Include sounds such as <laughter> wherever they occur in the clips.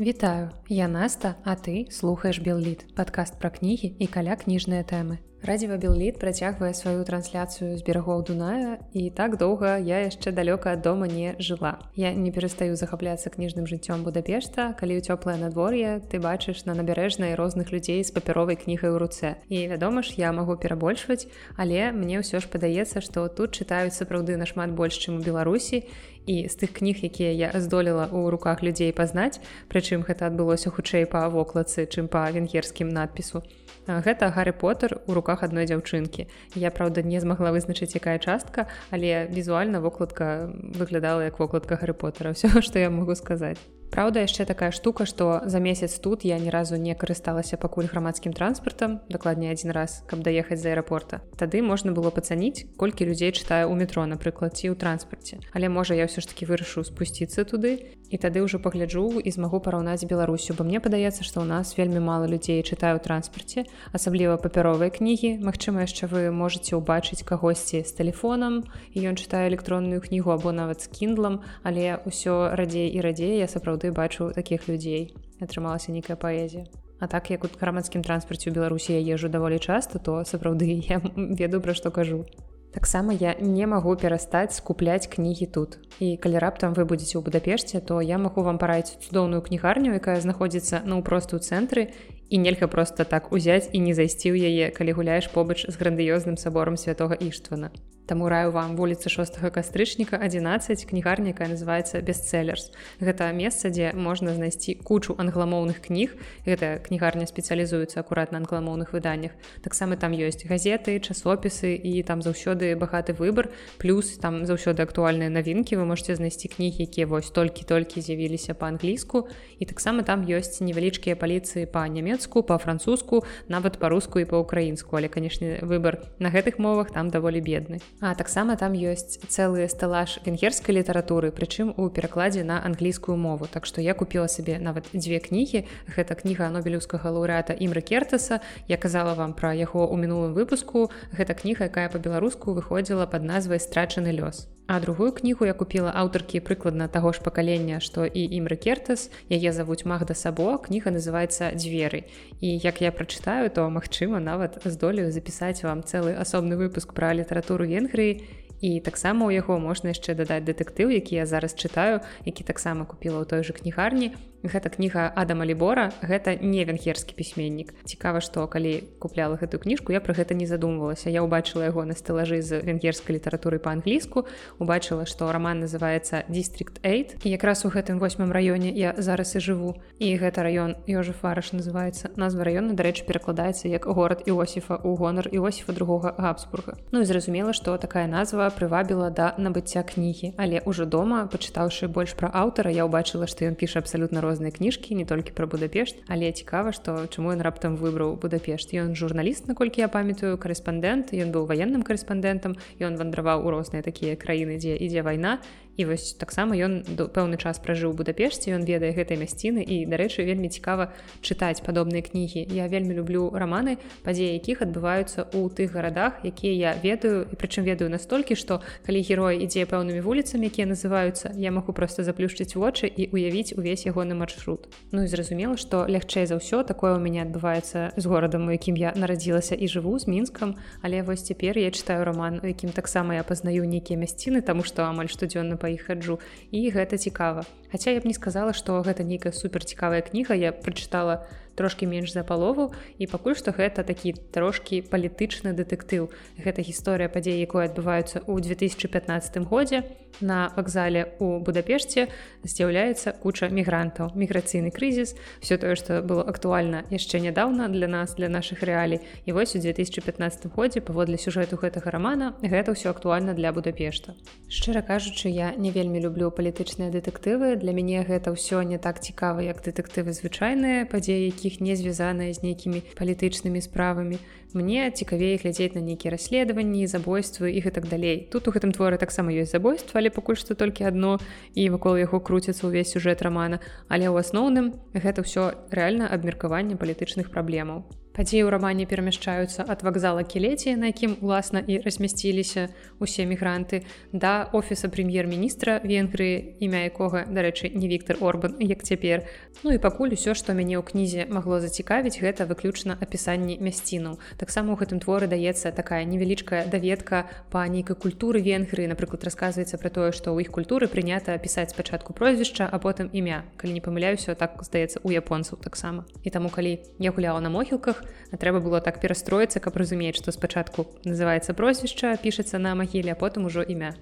Вітаю, я Наста, а ты слухаеш Белліт, падкаст пра кнігі і каля кніжныя тэмы. Радзіва Белліт працягвае сваю трансляцыю з берагоў Дуная і так доўга я яшчэ далёка ад дома не жыла. Я не перастаю захапляцца кніжным жыццём Будапешта, калі ў цёплае надвор'е ты бачыш на набярэжнай розных людзей з папяровай кнігай у руцэ. І вядома ж, я магу перабольшваць, але мне ўсё ж падаецца, што тут чытаюць сапраўды нашмат больш, чым у Беларусі і з тых кніг, якія я здолела ў руках людзей пазнаць, прычым гэта адбылося хутчэй па вокладцы, чым па венгерскім надпісу. Гэта Гарры Поттер у руках адной дзяўчынкі. Я праўда не змагла вызначыць якая частка, але візуальна вокладка выглядала як вокладка Гарры Поттера ўсё, што <laughs> я магу сказаць. Праўда, яшчэ такая штука, што за месяц тут я ні разу не карысталася пакуль грамадскім транспартам, дакладней адзін раз, каб даехаць з аэрапорта. Тады можна было пацаніць, колькі людзей чытаю ў метро, напрыклад, ці ў транспарце. Але можа я ўсё ж таки вырашу спусціцца туды і тады ўжо пагляджу і змагу параўнаць Беларусю, бо мне падаецца, што ў нас вельмі мала людзей чытаю ў транспарце, асабліва папяровыя кнігі. Магчыма, яшчэ вы можете ўбачыць кагосьці з тэлефонам і ён чытае электронную кнігу або нават з кіндлам, але ўсё радзей і радзей я сапраўды сапраўды бачу такіх людзей атрымалася нейкая паэзія. А так як у грамадскім транспарце ў беларусі я езжу даволі часта то сапраўды <laughs> я ведаю пра што кажу. Таксама я не магу перастаць скупляць кнігі тут. І калі раптам вы будзеце ў будапешце то я магу вам параіць цудоўную кнігарню якая знаходзіцца ну просто ў цэнтры і нельга просто так узяць і не зайсці ў яе калі гуляеш побач з грандыёзным сабором святого іштвана Таму раю вам вуліцы 6 кастрычніка 11 кнігарня, якая называецца бестселлерс. Гэта месца, дзе можна знайсці кучу англамоўных кніг. Гэта кнігарня спецыялізуецца акурат на англамоўных выданнях. Таксама там ёсць газеты, часопісы і там заўсёды багаты выбар. плюс там заўсёды актуальныя навінкі. Вы можете знайсці кнігі, якія вось толькі-толькі з'явіліся па-англійску. І таксама там ёсць невялічкія паліцыі па-нямецку, па-французску, нават па-руску і па-украінску. Але канешне, выбар на гэтых мовах там даволі бедны. А таксама там ёсць цэлы стэлаж венгерскай літаратуры, прычым у перакладзе на англійскую мову. Так што я купила сабе нават дзве кнігі. Гэта кніга нобелеўскага лаўрэата імры Кертаса. Я казала вам пра яго ў мінулым выпуску. Гэта кніга, якая па-беларуску выходзіла пад назвай страчаны лёс. А другую кнігу я купила аўтаркі прыкладна таго ж пакалення, што і імры Кертас, яе завуць Магда Сабо, кніга называецца дзверы. І як я прачытаю, то магчыма, нават здолею запісаць вам цэлы асобны выпуск пра літаратуру Венгрыі. І таксама ў яго можна яшчэ дадаць дэтэктыў які я зараз чытаю які таксама купіла ў той жа кнігарні гэта кніга адама лібора гэта не венгерскі пісьменнік. Цікава што калі купляла гэтую кніжку я пра гэта не задумвалася. Я ўбачыла яго на стэлажы з венгерскай літаратуры па-англійску убачыла што роман называется дистрикт 8 і якраз у гэтым восьмым раёне я зараз і жыву. І гэта раён Ёжа фараш называется назва раёна дарэчы перакладаецца як горад іосіфа у гонар іосіфа другога габсбурга Ну і зразумела што такая назва прывабіла да набыцця кнігі. Але ўжо дома пачытаўшы больш пра аўтара я ўбачыла што ён піша абсалютна розныя кніжкі не толькі пра будапешт. Але цікава што чаму ён раптам выбраў будапешт? Ён журналіст наколькі я памятаю корэспандэнт ён быў ваенным корэспандэнтам ён вандраваў у розныя такія краіны дзе ідзе вайна і вось таксама ён пэўны час пражыў будапешце ён ведае гэтай мясціны і дарэчы вельмі цікава чытаць падобныя кнігі. Я вельмі люблю раманы падзеі якіх адбываюцца ў тых гарадах якія я ведаю і прычым ведаю настолькі што калі герой ідзе пэўнымі вуліцамі якія называюцца я магу просто заплюшчыць вочы і уявіць увесь ягоны маршрут. Ну і зразумела што лягчэй за ўсё такое ў мяне адбываецца з горадам у якім я нарадзілася і жыву з мінскам. Але вось цяпер я чытаю роман у якім таксама я пазнаю нейкія мясціны таму што амаль штодзённа па іх хаджу і гэта цікава. Хаця я б не сказала што гэта нейкая супер цікавая кніга я прачытала трошки менш за палову і пакуль што гэта такі трошкі палітычны дэтэктыў. Гэта гісторыя падзей якой адбываюцца ў 2015 годзе на вакзале у будапешце. З'яўляецца куча мігрантаў. Міграцыйны крызіс все тое што было актуальна яшчэ нядаўна для нас для наших рэалій. І вось у 2015 годзе паводле сюжэту гэтага рамана гэта ўсё актуальна для будапешта. Шчыра кажучы я не вельмі люблю палітычныя дэтэктывы. Для мяне гэта ўсё не так цікава як дэтэктывы звычайныя падзеі які якіх не звязаная з нейкімі палітычнымі справамі. Мне цікавей глядзець на нейкія расследаванні, забойствы і гэтак далей. Тут у гэтым творы таксама ёсць забойства, але пакуль што толькі адно і вакол яго круціцца ўвесь сюжэт рамана. Але ў асноўным гэта ўсё рэальна абмеркаванне палітычных праблемаў. Падзеі ў рамане перамяшчаюцца ад вакзала кілеці, на якім уласна і размясціліся усе мігранты да офіса прэм'ер-міністра Венгрыі, імя якога, дарэчы, не Віктор Орбан, як цяпер. Ну і пакуль усё, што мяне ў кнізе магло зацікавіць, гэта выключна апісанні мясцінаў. Таксама ў гэтым творы даецца такая невялічкая даведка па нейкай культуры Венгрыі, напрыклад, расказваецца пра тое, што ў іх культуры прынята пісаць спачатку прозвішча, а потым імя. Калі не памыляюся, так здаецца у японцаў таксама. І таму калі я гуляла на могілках, трэба было так перастроіцца каб разумець што спачатку называется прозвішча пішацца на магіле а потым ужо імя.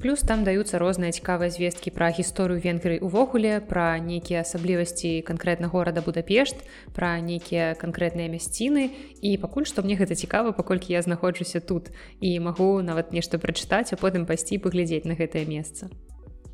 Плюс там даюцца розныя цікавыя звесткі пра гісторыю венгры увогуле пра нейкія асаблівасці канкрэтна горада будапешт пра нейкія канкрэтныя мясціны. І пакуль што мне гэта цікава паколькі я знаходжуся тут і магу нават нешта прачытаць а потым пайсці паглядзець на гэтае месца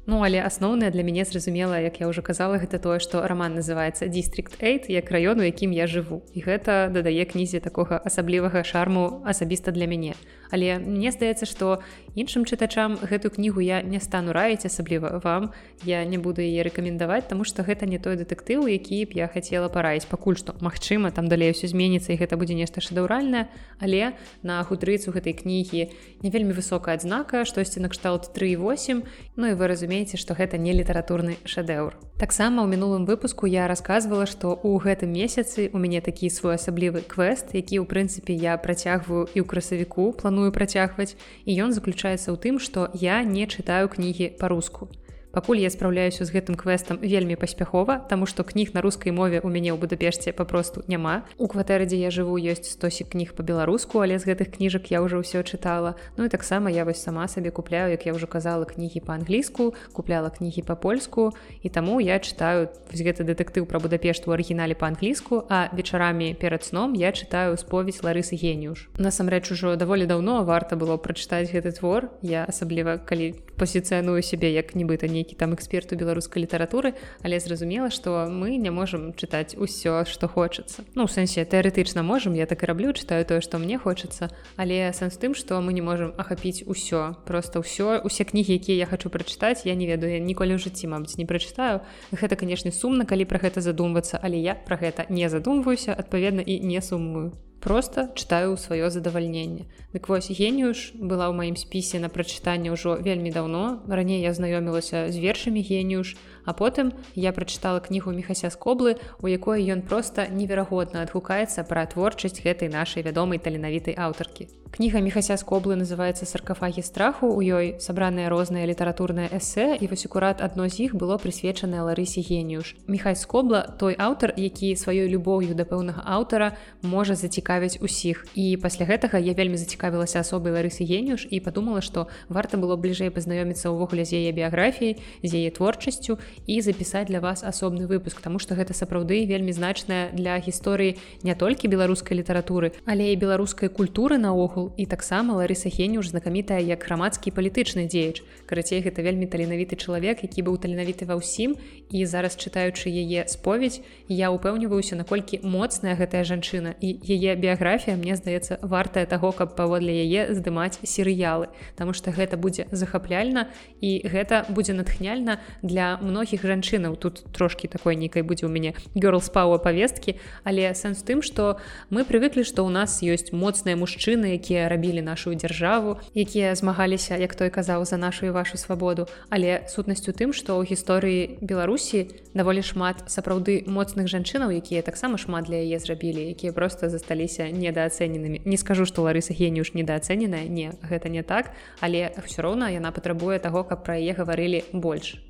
Ну але асноўнае для мяне зразумела як я ўжо казала гэта тое што раман называется дистрикт 8 як раёну якім я жыву. І гэта дадае кнізе такога асаблівага шарму асабіста для мяне але мне здаецца што іншым чытачам гэтую кнігу я не стану раіць асабліва вам. Я не буду яе рэкамендаваць тому что гэта не той дэтэктыў які б я хацела параіць. Пакуль што Мачыма там далей усё зменіцца і гэта будзе нешта шэдаўральнае але на хутрыцу гэтай кнігі не вельмі высокая адзнака штосьці накшталт 38 Ну і вы разумееце што гэта не літаратурны шэдэўр. Таксама ў мінулым выпуску я рассказывала што ў гэтым месяцы у мяне такі своеасаблівы квест які ў прынцыпе я працягваю і ў красавіку планую працягваць і ён заключаецца ў тым што я не чытаю кнігі па-руску пакуль я спраўляюся з гэтым квестам вельмі паспяхова таму што кніг на рускай мове у мяне ў будапешце папросту няма. У кватэры дзе я жыву ёсць стосік кніг по-беларуску але з гэтых кніжак я ўжо ўсё чытала. Ну і таксама я вось сама сабе купляю як я ўжо казала кнігі па-англійску купляла кнігі па-польску і таму я чытаю гэты дэтэктыў пра будапешт у арыгінале па-англійску а вечарамі перад сном я чытаю споведь ларысы геніюш насамрэч ужо даволі даўно варта было прачытаць гэты твор. Я асабліва калі пазіцыяную сябе як нібыта нейкі там эксперту беларускай літаратуры але зразумела што мы не можемм чытаць усё што хочацца. Ну у сэнсе тэарэтычна можемм я так і раблю чытаю тое што мне хочацца але сэнс тым што мы не можемм ахапіць усё просто ўсё усе кнігі якія я хочу прачытаць я не ведаю ніколі ў жыцці мабыць не прачытаю. Гэта канешне сумна калі пра гэта задумвацца але я пра гэта не задумваюся адпаведна і не сумую просто чытаю сваё задавальненне. Дык вось геніюш была ў маім спісе на прачытанне ўжо вельмі даўно. Раней я знаёмілася з вершамі геніюш а потым я прачытала кнігу мехася скоблы у якой ён проста неверагодна адгукаецца пра творчасць гэтай нашай вядомай таленавітай аўтаркі. Кніга мехася скоблы называется саркафагі страху у ёй сабраныя розныя літаратурныя эсэ і вось акурат адно з іх было прысвечанае ларысе геніюш мехай скобла той аўтар які сваёй любоўю да пэўнага аўтара можа зацікавіць цікавіць усіх. І пасля гэтага я вельмі зацікавілася асобай ларысы геніюш і падумала што варта было бліжэй пазнаёміцца ўвогуле з яе біяграфіяй з яе творчасцю і запісаць для вас асобны выпуск тому что гэта сапраўды вельмі значная для гісторыі не толькі беларускай літаратуры але і беларускай культуры наогул і таксама ларыса геніюш знакамітая як грамадскі палітычны дзеяч. Карацей гэта вельмі таленавіты чалавек які быў таленавіты ва ўсім. І зараз чытаючы яе споведь я упэўніваюся наколькі моцная гэтая жанчына. І яе біяграфія мне здаецца вартая таго каб паводле яе здымаць серыялы. Таму что гэта будзе захапляльна і гэта будзе натхняльна для многіх жанчынаў тут трошки такой нейкай будзе у мяне гёрл спауа павесткі але сэнс тым что мы прывыклі што ў нас ёсць моцныя мужчыны якія рабілі нашу дзяржаву якія змагаліся як той казаў за нашу і вашу свабоду. Але сутнасцю тым што ў гісторыі беларусі даволі шмат сапраўды моцных жанчынаў якія таксама шмат для яе зрабілі якія просто засталіся недаацэненымі. Не скажу што ларыса геніюш недаацэненая не гэта не так але ўсё роўна яна патрабуе таго каб пра яе гаварылі больш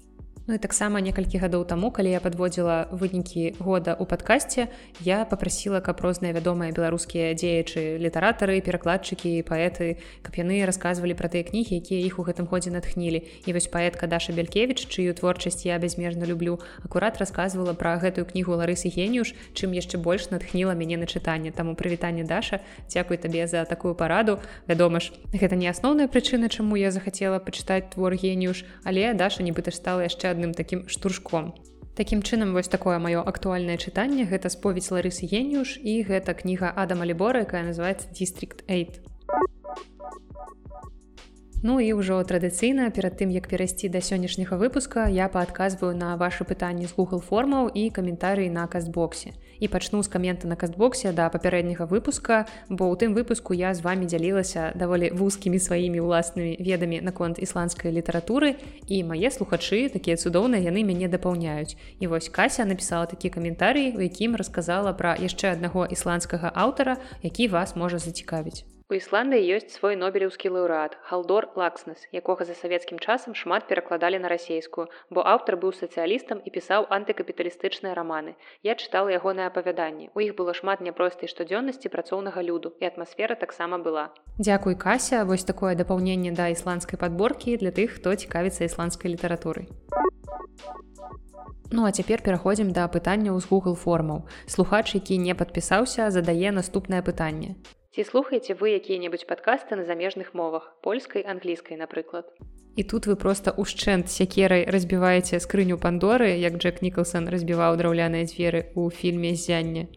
Ну і таксама некалькі гадоў таму калі я подводзіла вынікі года у падкасці я попрасіла каб розныя вядомыя беларускія дзеячы літаратары перакладчыкі паэты каб яны рассказывалі пра тыя кнігі якія іх у гэтым годзе натхнілі і вось паэтка даша белькевич чыю творчасць я бязмежна люблю акурат рассказывала пра гэтую кнігу ларысы геніюш чым яшчэ больш натхніла мяне на чытанне. Таму прывітанне даша дзякуй табе за такую параду. Вядома ж гэта не асноўная прычына чаму я захацела пачытаць твор геніюш але даша нібыта стала яшчэ адным таким штуршком. Такім чынам вось такое маё актуальнае чытанне гэта споведь ларысы геніюш і гэта кніга Адама Лібора, якая называется дистрикт 8. Ну і ўжо традыцыйна перад тым як перайсці да сённяшняга выпуска я паадказваю на ваши пытанні з Google формаў і каментарыі на кастбоксе. І пачну з камента на кастбоксе да папярэдняга выпуска бо ў тым выпуску я з вами дзялілася даволі вузкімі сваімі ўласнымі ведамі наконт ісландскай літаратуры і мае слухачы такія цудоўныя яны мяне дапаўняюць. І вось кася напісала такі каментарый у якім расказала пра яшчэ аднаго ісландскага аўтара які вас можа зацікавіць У Ісландыі ёсць свой нобелеўскі лаўрэат Халдор Лакснес, якога за савецкім часам шмат перакладалі на расейскую, бо аўтар быў сацыялістам і пісаў антыкапіталістычныя раманы. Я чытала ягоныя апавяданні. У іх было шмат няпростай штодзённасці працоўнага люду і атмасфера таксама была. Дзякуй кася, вось такое дапаўненне да ісландскай падборкі для тых, хто цікавіцца ісландскай літаратурай. Ну а цяпер пераходзім да пытанняў з Google формаў. Слухач, які не падпісаўся, задае наступнае пытанне. Ці слухаеце вы якія-небудзь падкасты на замежных мовах польскай англійскай напрыклад? І тут вы просто ушчэнт сякерай разбіваеце скрыню пандоры як Джек Ніколсон разбіваў драўляныя дзверы ў фільме зянне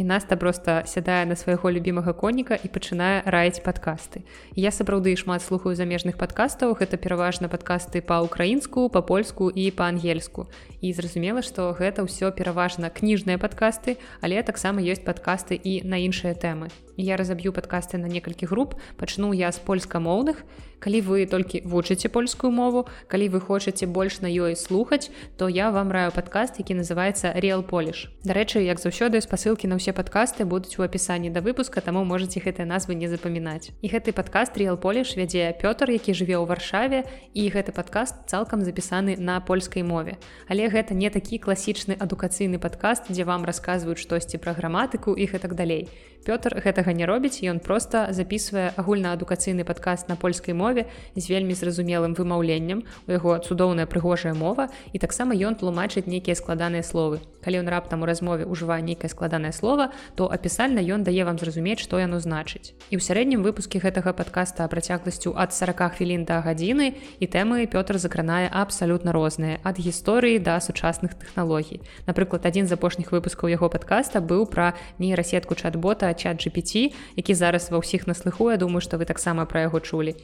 і наста просто сядае на свайго любімага коніка і пачынае раіць падкасты. Я сапраўды шмат слухаю замежных падкастаў, гэта пераважна падкасты па-украінску, па-польску і па-ангельску. І зразумела, што гэта ўсё пераважна кніжныя падкасты, але таксама ёсць падкасты і на іншыя тэмы. Я разаб'ю падкасты на некалькі груп, пачну я з польскамоўных, калі вы толькі вучыце польскую мову калі вы хочаце больш на ёй слухаць то я вам раю падкаст які называется реал поліш дарэчы як заўсёды спасылкі на ўсе падкасты будуць у апісанні да выпуска таму можете гэтыя назвы не запамінаць. І гэты падкаст реал поліш вядзе Пётр які жыве ў варшаве і гэты падкаст цалкам запісаны на польскай мове. Але гэта не такі класічны адукацыйны падкаст дзе вам расказваюць штосьці пра граматыку іх і так далей Пётр гэтага не робіць ён просто записывае агульнаадукацыйны падкаст на польскай мове з вельмі зразумелым вымаўленнем. У яго цудоўная прыгожая мова і таксама ён тлумачыць нейкія складаныя словы. Калі ён раптам у размове ўжывае нейкае складанае слово то апісальна ён дае вам зразумець што яно значыць. І ў сярэднім выпуске гэтага подкаста працягласцю ад 40 хвілін да гадзіны і тэмы Пётр закранае абсалютна розныя ад гісторыі да сучасных тэхналогій. Напрыклад адзін з апошніх выпускаў яго подкаста быў пра нейрасетку чат-бота чат GPT які зараз ва ўсіх наслыху я думаю што вы таксама пра яго чулі.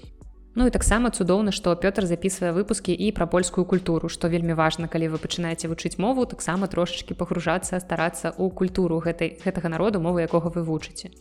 Ну і таксама цудоўна, што Пётр запісвае выпускі і пра польскую культуру, што вельмі важна, калі вы пачынаеце вучыць мову, таксама трошачкі пагружацца, старацца ў культуру гэтай гэтага народу мовы, якога вы вучыце.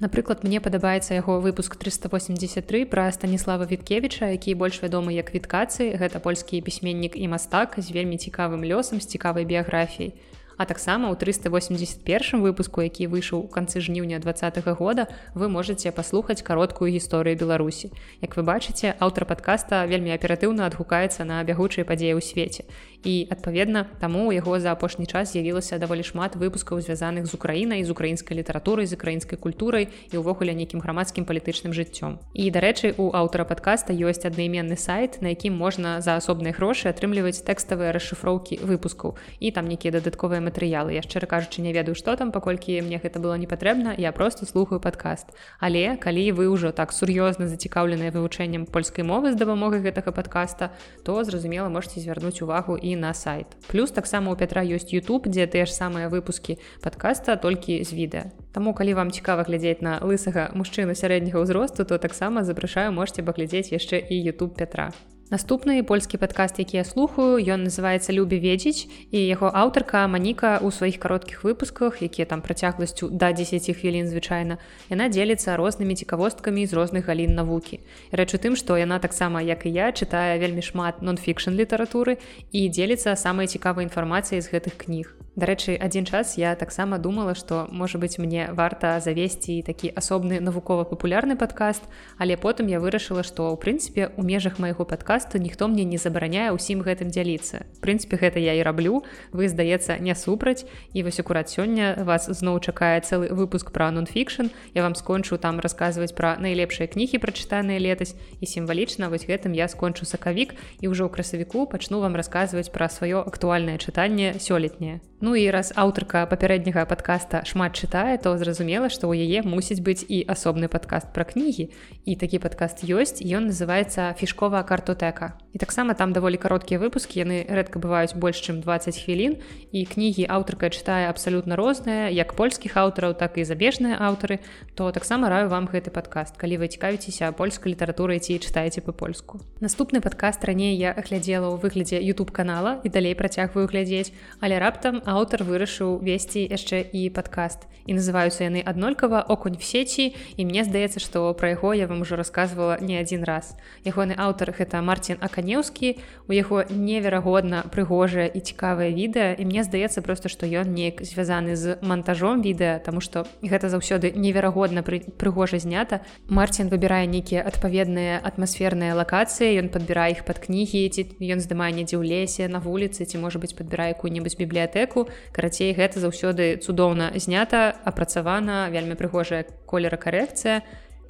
Напрыклад, мне падабаецца яго выпуск 383 пра станіслава Віткевіча, які больш вядомы як віткацыі, гэта польскі пісьменнік і мастак з вельмі цікавым лёсам з цікавай біяграфіяй а таксама ў 381 выпуску які выйшаў у канцы жніўня два года вы можете паслухаць кароткую гісторыю беларусі. Як вы бачыце аўтар подкаста вельмі аператыўна адгукаецца на бягучыя падзеі ў свеце. І адпаведна таму у яго за апошні час з'явілася даволі шмат выпускаў звязаных з украінай з украінскай літаратурай з украінскай культурай і ўвогуле нейкім грамадскім палітычным жыццём. І дарэчы у аўтара подкаста ёсць аднайменны сайт на якім можна за асобныя грошы атрымліваць тэкставыя расшыфроўкі выпускаў. І там нейкія дадатковыя матэрыялы я шчыра кажучы не ведаю што там паколькі мне гэта было не патрэбна я просто слухаю падкаст але калі вы ўжо так сур'ёзна зацікаўленыя вывучэннем польскай мовы з дапамогай гэтага падкаста то зразумела можете звярнуць увагу і на сайт. Плюс таксама у пятра ёсць YouTube дзе тыя ж самыя выпускі подкаста толькі з відэа. Таму калі вам цікава глядзець на лысага мужчыну сярэдняга ўзросту то таксама запрашаю можете паглядзець яшчэ і YouTube пятра Наступны польскі падкаст, які я слухаю, ён называецца любе ведзіць і яго аўтарка Маніка ў сваіх кароткіх выпусках, якія там працягласцю да 10 хвілін звычайна. Яна дзеліцца рознымі цікавосткамі з розных галін навукі. Рэч у тым, што яна таксама, як і я чытае вельмі шмат нон-фікшн літаратуры і дзеліцца самай цікавай інфармацыяй з гэтых кніг. Дарэчы, адзін час я таксама думала, што можа быць мне варта завесці такі асобны навукова-папулярны падкаст, але потым я вырашыла, што ў прынцыпе у межах майго падкасту ніхто мне не забараняе ўсім гэтым дзяліцца. В прынцыпе гэта я і раблю, вы здаецца не супраць і вось акурат сёння вас зноў чакае цэлы выпуск пра нон-фікшн. Я вам скончу там расказваць пра найлепшыя кнігі прачытаныя летась і сімвалічна вось гэтым я скончу сакавік і ўжо ў красавіку пачну вам расказваць пра сваё актуальнае чытанне сёлетняе. Ну і раз аўтарка папярэдняга падкаста шмат чытае, то зразумела, што ў яе мусіць быць і асобны падкаст пра кнігі. І такі падкаст ёсць, ён называецца фішковая картотэка. І таксама там даволі кароткія выпускі, яны рэдка бываюць больш чым 20 хвілін. І кнігі аўтарка чытае абсалютна розныя, як польскіх аўтараў, так і забежныя аўтары, то таксама раю вам гэты падкаст, калі вы цікавіцеся польскай літаратурай ці чытаеце па-польску. Наступны падкаст раней я аглядзела ў выглядзе YouTube канала і далей працягваю глядзець, але раптам аўтар вырашыў весці яшчэ і падкаст. І называюцца яны аднолькава. Окунь в сеці і мне здаецца што пра яго я вам ужо рассказывала не адзін раз. Ягоны аўтар гэта Марцін аканеўскі. У яго неверагодна прыгожае і цікавае відэа. І мне здаецца просто што ён неяк звязаны з монтажом відэа тому что гэта заўсёды неверагодна пры прыгожа знята. Марцін выбірае нейкія адпаведныя атмасферныя лакацыі ён падбірае іх под кнігі ці ён здымае недзе ў лесе на вуліцы ці можа быть падбірае якую-небудзь бібліятэку графіку карацей гэта заўсёды цудоўна знята апрацавана вельмі прыгожая колера карэкцыя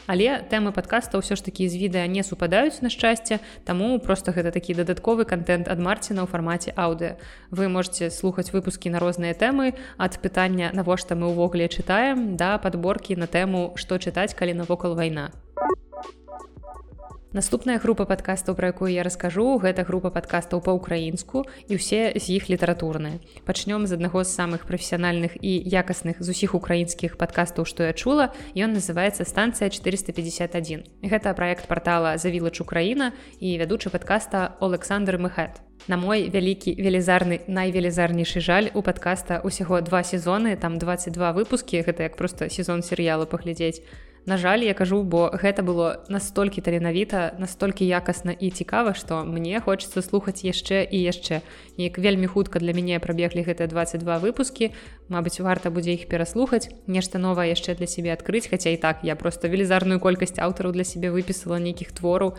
але тэмы падкаста ўсё ж такі з відэа не супадаюць на шчасце таму просто гэта такі дадатковы контент ад марціна ў фармаце аўдыо вы можете слухаць выпускі на розныя тэмы ад пытання навошта мы ўвогуле чытаем да подборкі на тэму што чытаць калі навокал вайна Наступная група падкастаў, пра якую я раскажу, гэта група падкастаў па-украінску і ўсе з іх літаратурныя. Пачнём з аднаго з самых прафесіянальных і якасных з усіх украінскіх падкастаў, што я чула, ён называецца станцыя 451. Гэта праект портала Завілач Украіна і вядучы падкаста Александр Мхет. На мой вялікі велізарны найвелізарнейшы жаль у падкаста ўсяго два сезоны, там 22 выпускі, гэта як проста сезон серыялу паглядзець. На жаль, я кажу, бо гэта было настолькі таленавіта, настолькі якасна і цікава, што мне хочацца слухаць яшчэ і яшчэ. Неяк вельмі хутка для мяне прабеглі гэтыя 22 выпускі. Мабыць, варта будзе іх пераслухаць, нешта новае яшчэ для сябе адкрыць, хаця і так я просто велізарную колькасць аўтараў для сябе выпісала нейкіх твораў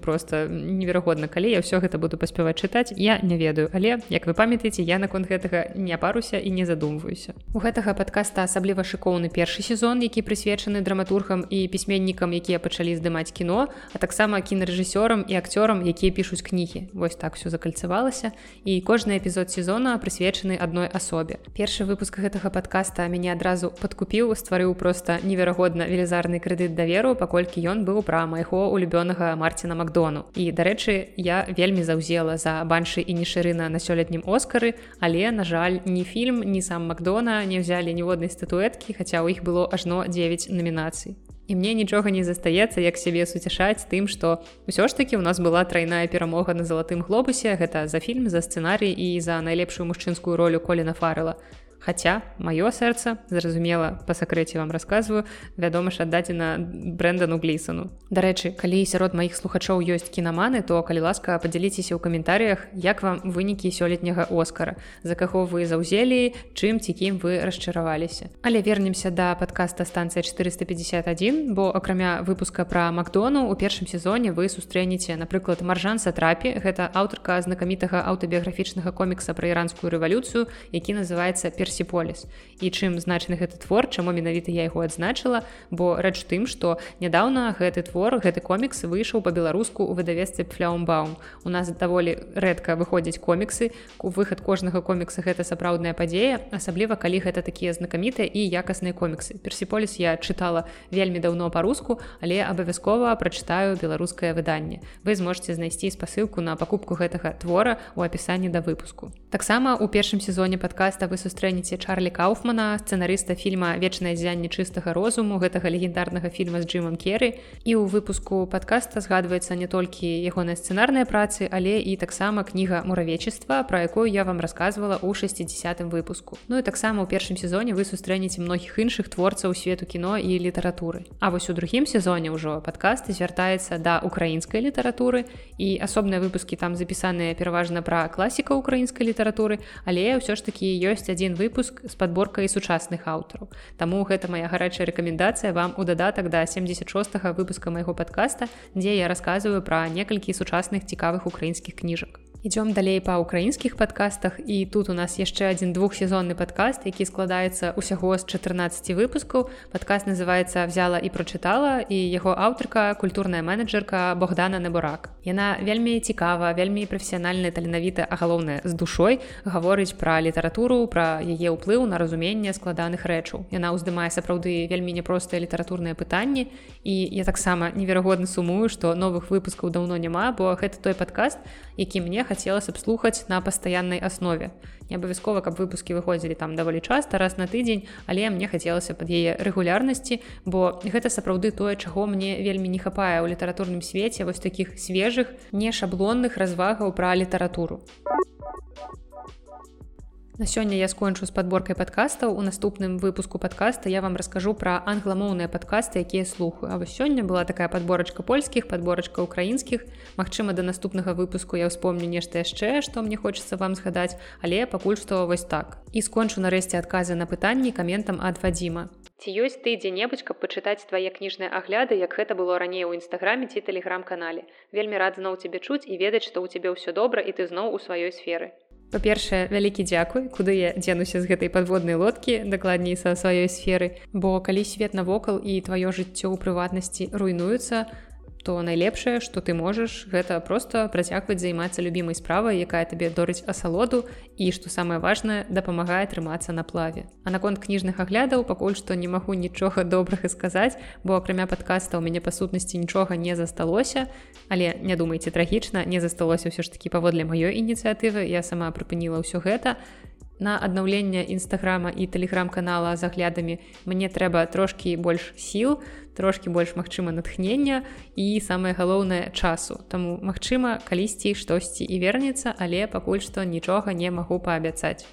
просто неверагодна, калі я ўсё гэта буду паспяваць чытаць, я не ведаю, але як вы памятаеце, я наконт гэтага не паруся і не задумваюся. У гэтага падкаста асабліва шыкоўны першы сезон, які прысвечаны драматур драматургам і пісьменнікам якія пачалі здымаць кіно а таксама кінарэжысёрам і акцёрам якія пішуць кнігі. Вось так все закальцавалася. І кожны эпізод сезона прысвечаны адной асобе. Першы выпуск гэтага подкаста мяне адразу падкупіў стварыў просто неверагодна велізарны крэдыт даверу паколькі ён быў пра майго улюбёнага марціна макдону. І дарэчы я вельмі заўзела за баншы і нішырына на сёлетнім оскары але на жаль ні фільм ні сам макдона не взяли ніводнай статуэткі хаця ў іх было ажно 9 намінацый І мне нічога не застаецца, як сябе суцяшаць тым, што ўсё ж такі ў нас была трайная перамога на залатым глобусе, гэта за фільм, за сцэнарый і за найлепшую мужчынскую ролю Коліна Фарыла. Хаця маё сэрца зразумела па сакрэце вам расказваю вядома ж аддадзена брендану глісану дарэчы калі сярод маіх слухачоў ёсць кінаманы то калі ласка падзяліцеся ў каментарыях як вам вынікі сёлетняга оскара за каго вы заўзелі чым ці кім вы расчараваліся. Але вернемся да падкаста станцыя 451 бо акрамя выпуска пра макдону у першым сезоне вы сустрэнеце напрыклад маржан сатрапі гэта аўтарка знакамітага аўтабіяграфічнага комікса пра іранскую рэвалюцыю які называется перс персіполіс. І чым значны гэты твор чаму менавіта я яго адзначыла? Бо рэч тым што нядаўна гэты твор гэты комікс выйшаў па-беларуску ў выдавецтве фляумбаум у нас даволі рэдка выходзяць коміксы. У выхад кожнага комікса гэта сапраўдная падзея асабліва калі гэта такія знакамітыя і якасныя коміксы. Персіполіс я чытала вельмі даўно па-руску але абавязкова прачытаю беларускае выданне. Вы зможце знайсці спасылку на пакупку гэтага твора у апісанні да выпуску. Таксама у першым сезоне падкаста вы сустрэнеце памяці Чарлі Кауфмана, сцэнарыста фільма вечнае зянне чыстага розуму гэтага легендарнага фільма з Джимом Керы. І ў выпуску падкаста згадваецца не толькі ягоныя сцэнарныя працы, але і таксама кніга муравечества, пра якую я вам рассказывала ў 60 выпуску. Ну і таксама ў першым сезоне вы сустрэнеце многіх іншых творцаў свету кіно і літаратуры. А вось у другім сезоне ўжо падкасты звяртаецца да украінскай літаратуры і асобныя выпускі там запісаныя пераважна пра класіка украінскай літаратуры, але ўсё ж такі ёсць адзін выпуск выпуск з падборкай сучасных аўтараў. Таму гэта моя гарачая рэкамендацыя вам у дадатак да 76 выпуска майго падкаста, дзе я расказваю пра некалькі сучасных цікавых украінскіх кніжак. Ідём далей па ўкраінскіх падкастах і тут у нас яшчэ адзін двухсезонны падкаст які складаецца ўсяго з 14 выпускаў. Падкаст называется взяла і прочытала і яго аўтарка культурная менеджерка богдана набурак. Яна вельмі цікава вельмі прафесіянальная таленавіта а галоўная з душой гаворыць пра літаратуру пра яе ўплыў на разуменне складаных рэчаў. Яна ўздымае сапраўды вельмі няпростыя літаратурныя пытанні і я таксама неверагодна сумую што новых выпускаў даўно няма бо гэта той падкаст які мне хотел хацелася б слухаць на пастаяннай аснове. Не абавязкова, каб выпускі выходзілі там даволі часта раз на тыдзень, але мне хацелася пад яе рэгулярнасці, бо гэта сапраўды тое, чаго мне вельмі не хапае ў літаратурным свеце вось такіх свежых, не шаблонных развагаў пра літаратуру. На сёння я скончу з падборкай падкастаў у наступным выпуску падкаста я вам раскажу пра англамоўныя падкасты якія слухаю. А вось сёння была такая подборачка польскіх подборачка украінскіх Мачыма да наступнага выпуску я ўспомню нешта яшчэ што мне хочацца вам згадаць але пакуль што вось так. І скончу нарэшце адказы на пытанні каментам ад вадзіма. Ці ёсць ты дзе-небудзь каб пачытаць твае кніжныя агляды як гэта было раней у нстаграме ці тэлеграм-канале. Вельмі рад зноў цябе чуць і ведаць што ў цябе ўсё добра і ты зноў у сваёй сферы па-першае вялікі дзякуй куды я дзенуся з гэтай падводнай лодкі дакладней са сваёй сферы. Бо калі свет навокал і тваё жыццё ў прыватнасці руйнуюцца то найлепшае што ты можаш гэта просто працягваць займацца любімай справай якая табе дорыць асалоду і што самае важнае дапамагае трымацца на плаве. А наконт кніжных аглядаў пакуль што не магу нічога <laughs> добрага сказаць бо акрамя падкаста у мяне па сутнасці нічога не засталося. Але не думайце трагічна не засталося ўсё ж такі паводле маёй ініцыятывы. Я сама прыпыніла ўсё гэта на аднаўленне нстаграма і тэлеграм-канала з аглядамі мне трэба трошкі больш сіл трошкі больш магчыма натхнення і самае галоўнае часу. Таму магчыма калісьці штосьці і вернецца але пакуль што нічога не магу паабяцаць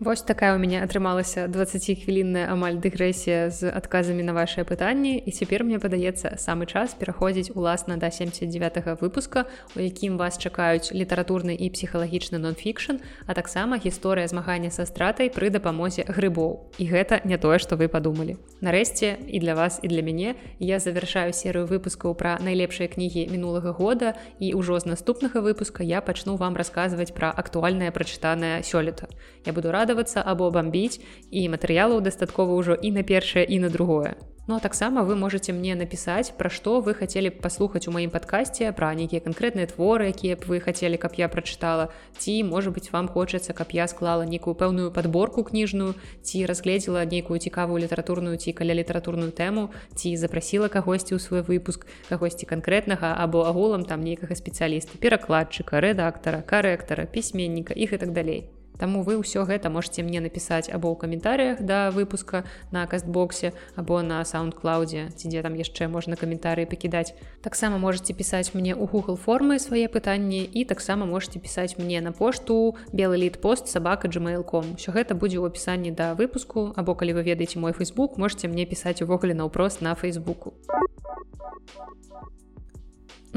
Вось такая у мяне атрымалася 20хвілінная амаль дэгрэсія з адказамі на вашыя пытанні і цяпер мне падаецца самы час пераходзіць уласна да 79 выпуска у якім вас чакаюць літаратурны і псіхалагічны нон-фікшн а таксама гісторыя змагання са стратай пры дапамозе грыбоў. І гэта не тое што вы падумалі. Нарэшце і для вас і для мяне я завяршаю серыю выпускаў пра найлепшыя кнігі мінулага года і ўжо з наступнага выпуска я пачну вам расказваць пра актуальнае прачытанае сёлета. Я буду рада радавацца або бомбіць і матэрыялаў дастаткова ўжо і на першае і на другое. Ну таксама вы можете мне напісаць пра што вы хацелі б паслухаць у маім падкасці пра нейкія канкрэтныя творы якія б вы хацелі каб я прачытала ці можа быть вам хочацца каб я склала нейкую пэўную подборку кніжную ці разгледзела нейкую цікавую літаратурную ці каля літаратурную тэму ці запрасіла кагосьці ў свой выпуск кагосьці канкрэтнага або агулам там нейкага спецыяліста перакладчыка рэдактара карэктара пісьменніка іх і так далей Таму вы ўсё гэта можете мне напісаць або ў каментарыях да выпуска на кастбоксе або на саундклаудзе ці дзе там яшчэ можна каментарыі пакідаць. Таксама можете пісаць мне ў google формы свае пытанні і таксама можете пісаць мне на пошту белы лід пост сабака gmail.com все гэта будзе ў апісанні да выпуску або калі вы ведаеце мой фейсбук можете мне пісаць увогуле наўпрост на фейсбуку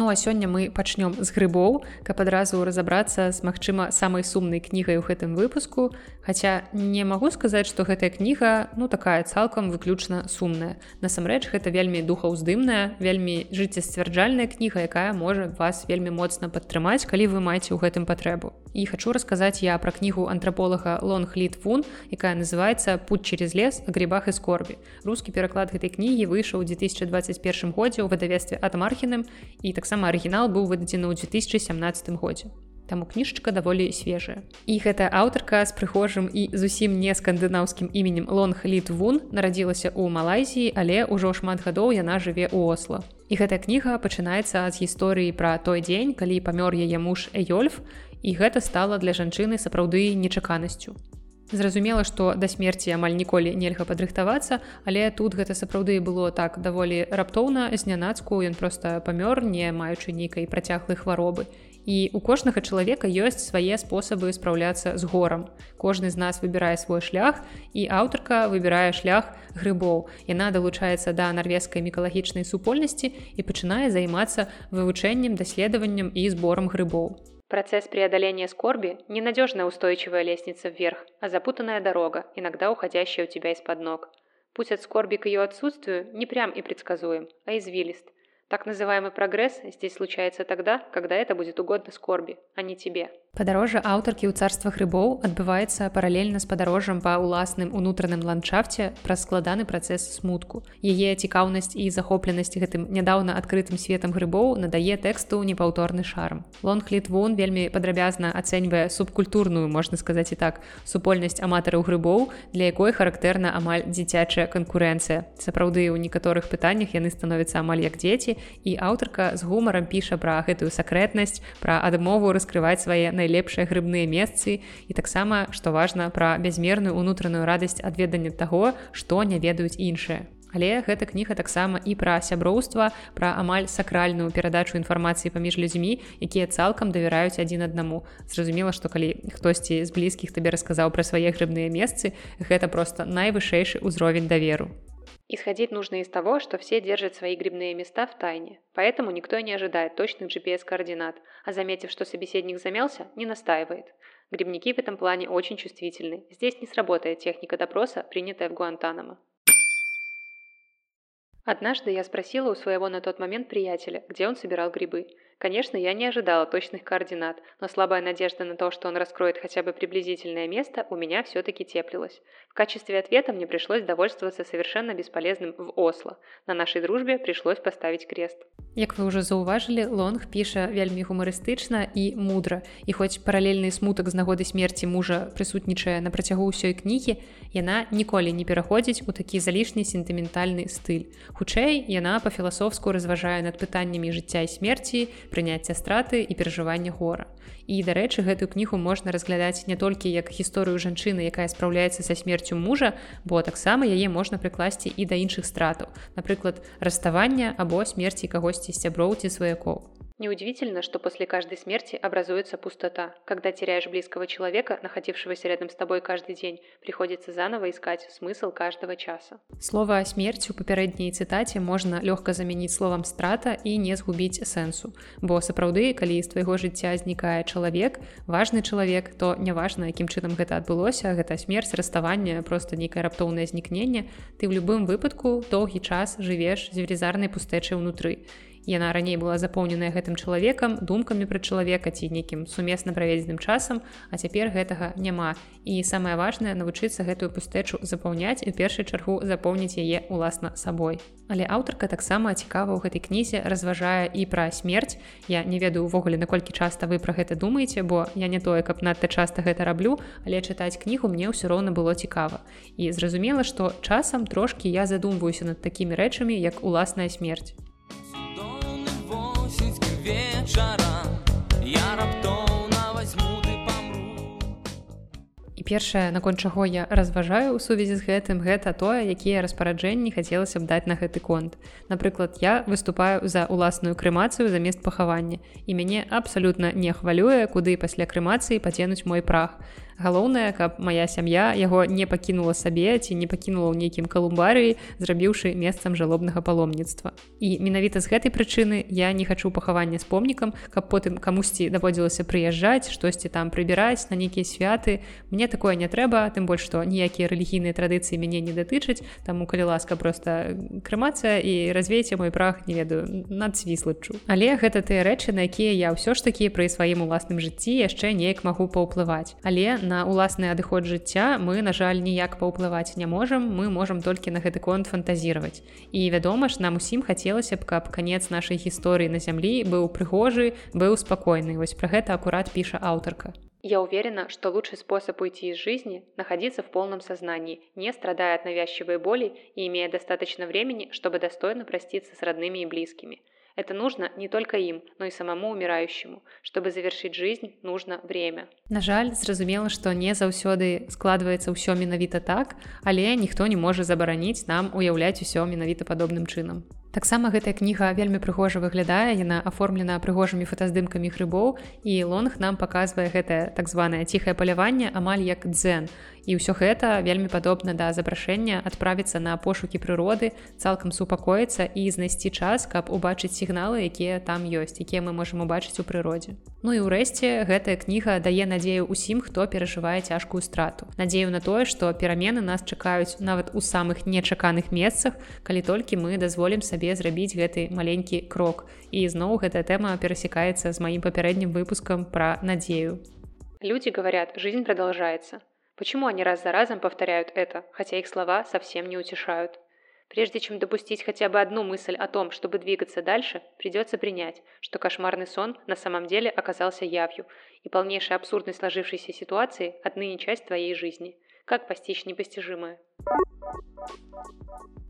Ну а сёння мы пачнём з грыбоў, каб адразу разаобрацца з магчыма самай сумнай кнігай у гэтым выпуску. Хаця не магу сказаць, што гэтая кніга ну такая цалкам выключна сумная. Насамрэч гэта вельмі духаўздымная, вельмі жыццесцвярджальная кніга, якая можа вас вельмі моцна падтрымаць, калі вы маеце ў гэтым патрэбу. І хачу расказаць я пра кнігу антраполага Лонгліт Фун, якая называецца путь через лес о грибах і скорбі. Рускі пераклад гэтай кнігі выйшаў у 2021 годзе ў выдавестве атамархіным і таксама арыгінал быў выдадзены ў 2017 годзе Таму кніжачка даволі свежая. І гэтая аўтарка з прыхожым і зусім не скандынаўскім іменем лонг літ вун нарадзілася ў малайзіі але ўжо шмат гадоў яна жыве ў осла і гэтая кніга пачынаецца з гісторыі пра той дзень калі памёр яе муж эйольф і гэта стала для жанчыны сапраўды нечаканасцю Зразумела, што да смерці амаль ніколі нельга падрыхтавацца, але тут гэта сапраўды было так даволі раптоўна знянацку ён проста памёр, не маючы нейкай працяглай хваробы. І у кожнага чалавека ёсць свае спосабы спраўляцца з горам. Кожны з нас выбірае свой шлях і аўтарка выбірае шлях грыбоў. Яна далучаецца да нарвежскай мікалагічнай супольнасці і пачынае займацца вывучэннем, даследаваннем і зборам грыбоў. Процесс преодоления скорби – ненадежная устойчивая лестница вверх, а запутанная дорога, иногда уходящая у тебя из-под ног. Путь от скорби к ее отсутствию не прям и предсказуем, а извилист. Так называемый прогресс здесь случается тогда, когда это будет угодно скорби, а не тебе. Падарожжа аўтаркі ў царствах рыбоў адбываецца паралельна з падарожжам па ўласным унутраным ландшафце праз складаны працэс смутку. Яе цікаўнасць і захопленасць гэтым нядаўна адкрытым светам грыбоў надае тэксту непаўторны шарм. Лонгліт Вун вельмі падрабязна ацэньвае субкультурную, можна сказаць і так, супольнасць аматараў грыбоў, для якой характэрна амаль дзіцячая канкурэнцыя. Сапраўды ў некаторых пытаннях яны становяцца амаль як дзеці і аўтарка з гумарам піша пра гэтую сакрэтнасць, пра адмову раскрываць свае найлепшыя грыбныя месцы. І таксама што важна пра бязмерную унутраную радасць адведання таго што не ведаюць іншыя. Але гэта кніга таксама і пра сяброўства пра амаль сакральную перадачу інфармацыі паміж людзьмі якія цалкам давяраюць адзін аднаму. Зразумела што калі хтосьці з блізкіх табе расказаў пра свае грыбныя месцы гэта просто найвышэйшы ўзровень даверу Исходить нужно из того, что все держат свои грибные места в тайне, поэтому никто не ожидает точных GPS-координат, а заметив, что собеседник замялся, не настаивает. Грибники в этом плане очень чувствительны. Здесь не сработает техника допроса, принятая в Гуантанамо. Однажды я спросила у своего на тот момент приятеля, где он собирал грибы. Конечно, я не ожидала точных координат, но слабая надежда на то, что он раскроет хотя бы приблизительное место, у меня все-таки теплилась. В качестве ответа мне пришлось довольствоваться совершенно бесполезным в Осло. На нашай дружбе пришлось поставить крест. Як вы ўжо заўважылі, Лонг піша вельмі гумарыстычна і мудра. І хоць паралельны смутак з нагоды смерці мужа прысутнічае на працягу ўсёй кнігі, яна ніколі не пераходзіць у такі залішні сентыментальны стыль. Хутчэй, яна па-філасофску разважае над пытаннямі жыцця і смерці, прыняцця страты і перажывання гора. І дарэчы, гэтую кнігу можна разглядаць не толькі як гісторыю жанчыны, якая спраўляецца са смерцю мужа, бо таксама яе можна прыкласці і да іншых стратаў, напрыклад, раставання або смерці кагосьці сяброў ці сваякоў. Неудивительно, что после каждой смерти образуется пустота. Когда теряешь близкого человека, находившегося рядом с тобой каждый день, приходится заново искать смысл каждого часа. Слово «смерть» у папярэдняй цытаце можна лёгка замяніць словам «страта» і не згубіць сэнсу. Бо сапраўды, калі з твайго жыцця знікае чалавек, важны чалавек, то няважна, якім чынам гэта адбылося, гэта смерць, раставанне, проста нейкае раптоўнае знікненне, ты ў любым выпадку доўгі час жывеш з велізарнай пустэчай унутры яна раней была запоўненая гэтым чалавекам думкамі пра чалавека ці нейкім сумесна праведзеным часам а цяпер гэтага няма. І самае важнае навучыцца гэтую пустэчу запаўняць у першай чаргу запомніць яе уласна сабой. Але аўтарка таксама цікава ў гэтай кнізе разважае і пра смерць. Я не ведаю увогуле наколькі часта вы пра гэта думаеце бо я не тое каб надта часта гэта раблю але чытаць кнігу мне ўсё роўна было цікава. І зразумела што часам трошкі я задумваюся над такімі рэчамі як уласная смерць і першае наконт чаго я разважаю ў сувязі з гэтым гэта тое якія распараджэнні хацелася б даць на гэты конт. Напрыклад я выступаю за уласную крэмацыю замест пахавання і мяне абсалютна не хвалюе куды пасля крэмацыі паценуць мой прах галоўнае каб моя сям'я яго не пакінула сабе ці не пакінула ў нейкім калумбарыі зрабіўшы месцам жалобнага паломніцтва. І менавіта з гэтай прычыны я не хачу пахавання з помнікам каб потым камусьці даводзілася прыязджаць штосьці там прыбіраць на нейкія святы. Мне такое не трэба тым больш што ніякія рэлігійныя традыцыі мяне не датычаць. Таму калі ласка просто крэмацыя і развейце мой прах не ведаю над свіслачу але гэта тыя рэчы на якія я ўсё ж такі пры сваім уласным жыцці яшчэ неяк магу паўплываць. Але на уласны адыход жыцця мы на жаль ніяк паўплываць не можам мы можам толькі на гэты конт фантазіраваць. І вядома ж нам усім хацелася б каб канец нашай гісторыі на зямлі быў прыгожы быў спакойны. Вось пра гэта акурат піша аўтарка. Я уверена, что лучший способ уйти из жизни – находиться в полном сознании, не страдая от навязчивой боли и имея достаточно времени, чтобы достойно проститься с родными и близкими. Это нужно не только им, но и самому умирающему. Чтобы завершить жизнь, нужно время. На жаль, зразумела, што не заўсёды складваецца ўсё менавіта так, але ніхто не можа забараніць нам уяўляць усё менавіта падобным чынам. Таксама гэтая кніга вельмі прыгожа выглядае, яна аформлена прыгожымі фотаздымкамі грыбоў і лонг нам паказвае гэтае так званае ціхае паляванне амаль як дзен. І ўсё гэта вельмі падобна да запрашэння адправіцца на пошукі прыроды цалкам супакоіцца і знайсці час каб убачыць сігналы якія там ёсць якія мы можемм убачыць у прыродзе. Ну і ўрэшце гэтая кніга дае надзею ўсім хто перажывае цяжкую страту. Надзею на тое што перамены нас чакаюць нават у самых нечаканых месцах калі толькі мы дазволім сабе зрабіць гэты маленькі крок. І зноў гэтая тэма перасекаецца з маім папярэднім выпускам пра надзею. Люди говорят, жизнь продолжается. Почему они раз за разом повторяют это, хотя их слова совсем не утешают? Прежде чем допустить хотя бы одну мысль о том, чтобы двигаться дальше, придется принять, что кошмарный сон на самом деле оказался явью, и полнейшая абсурдность сложившейся ситуации – отныне часть твоей жизни. Как постичь непостижимое?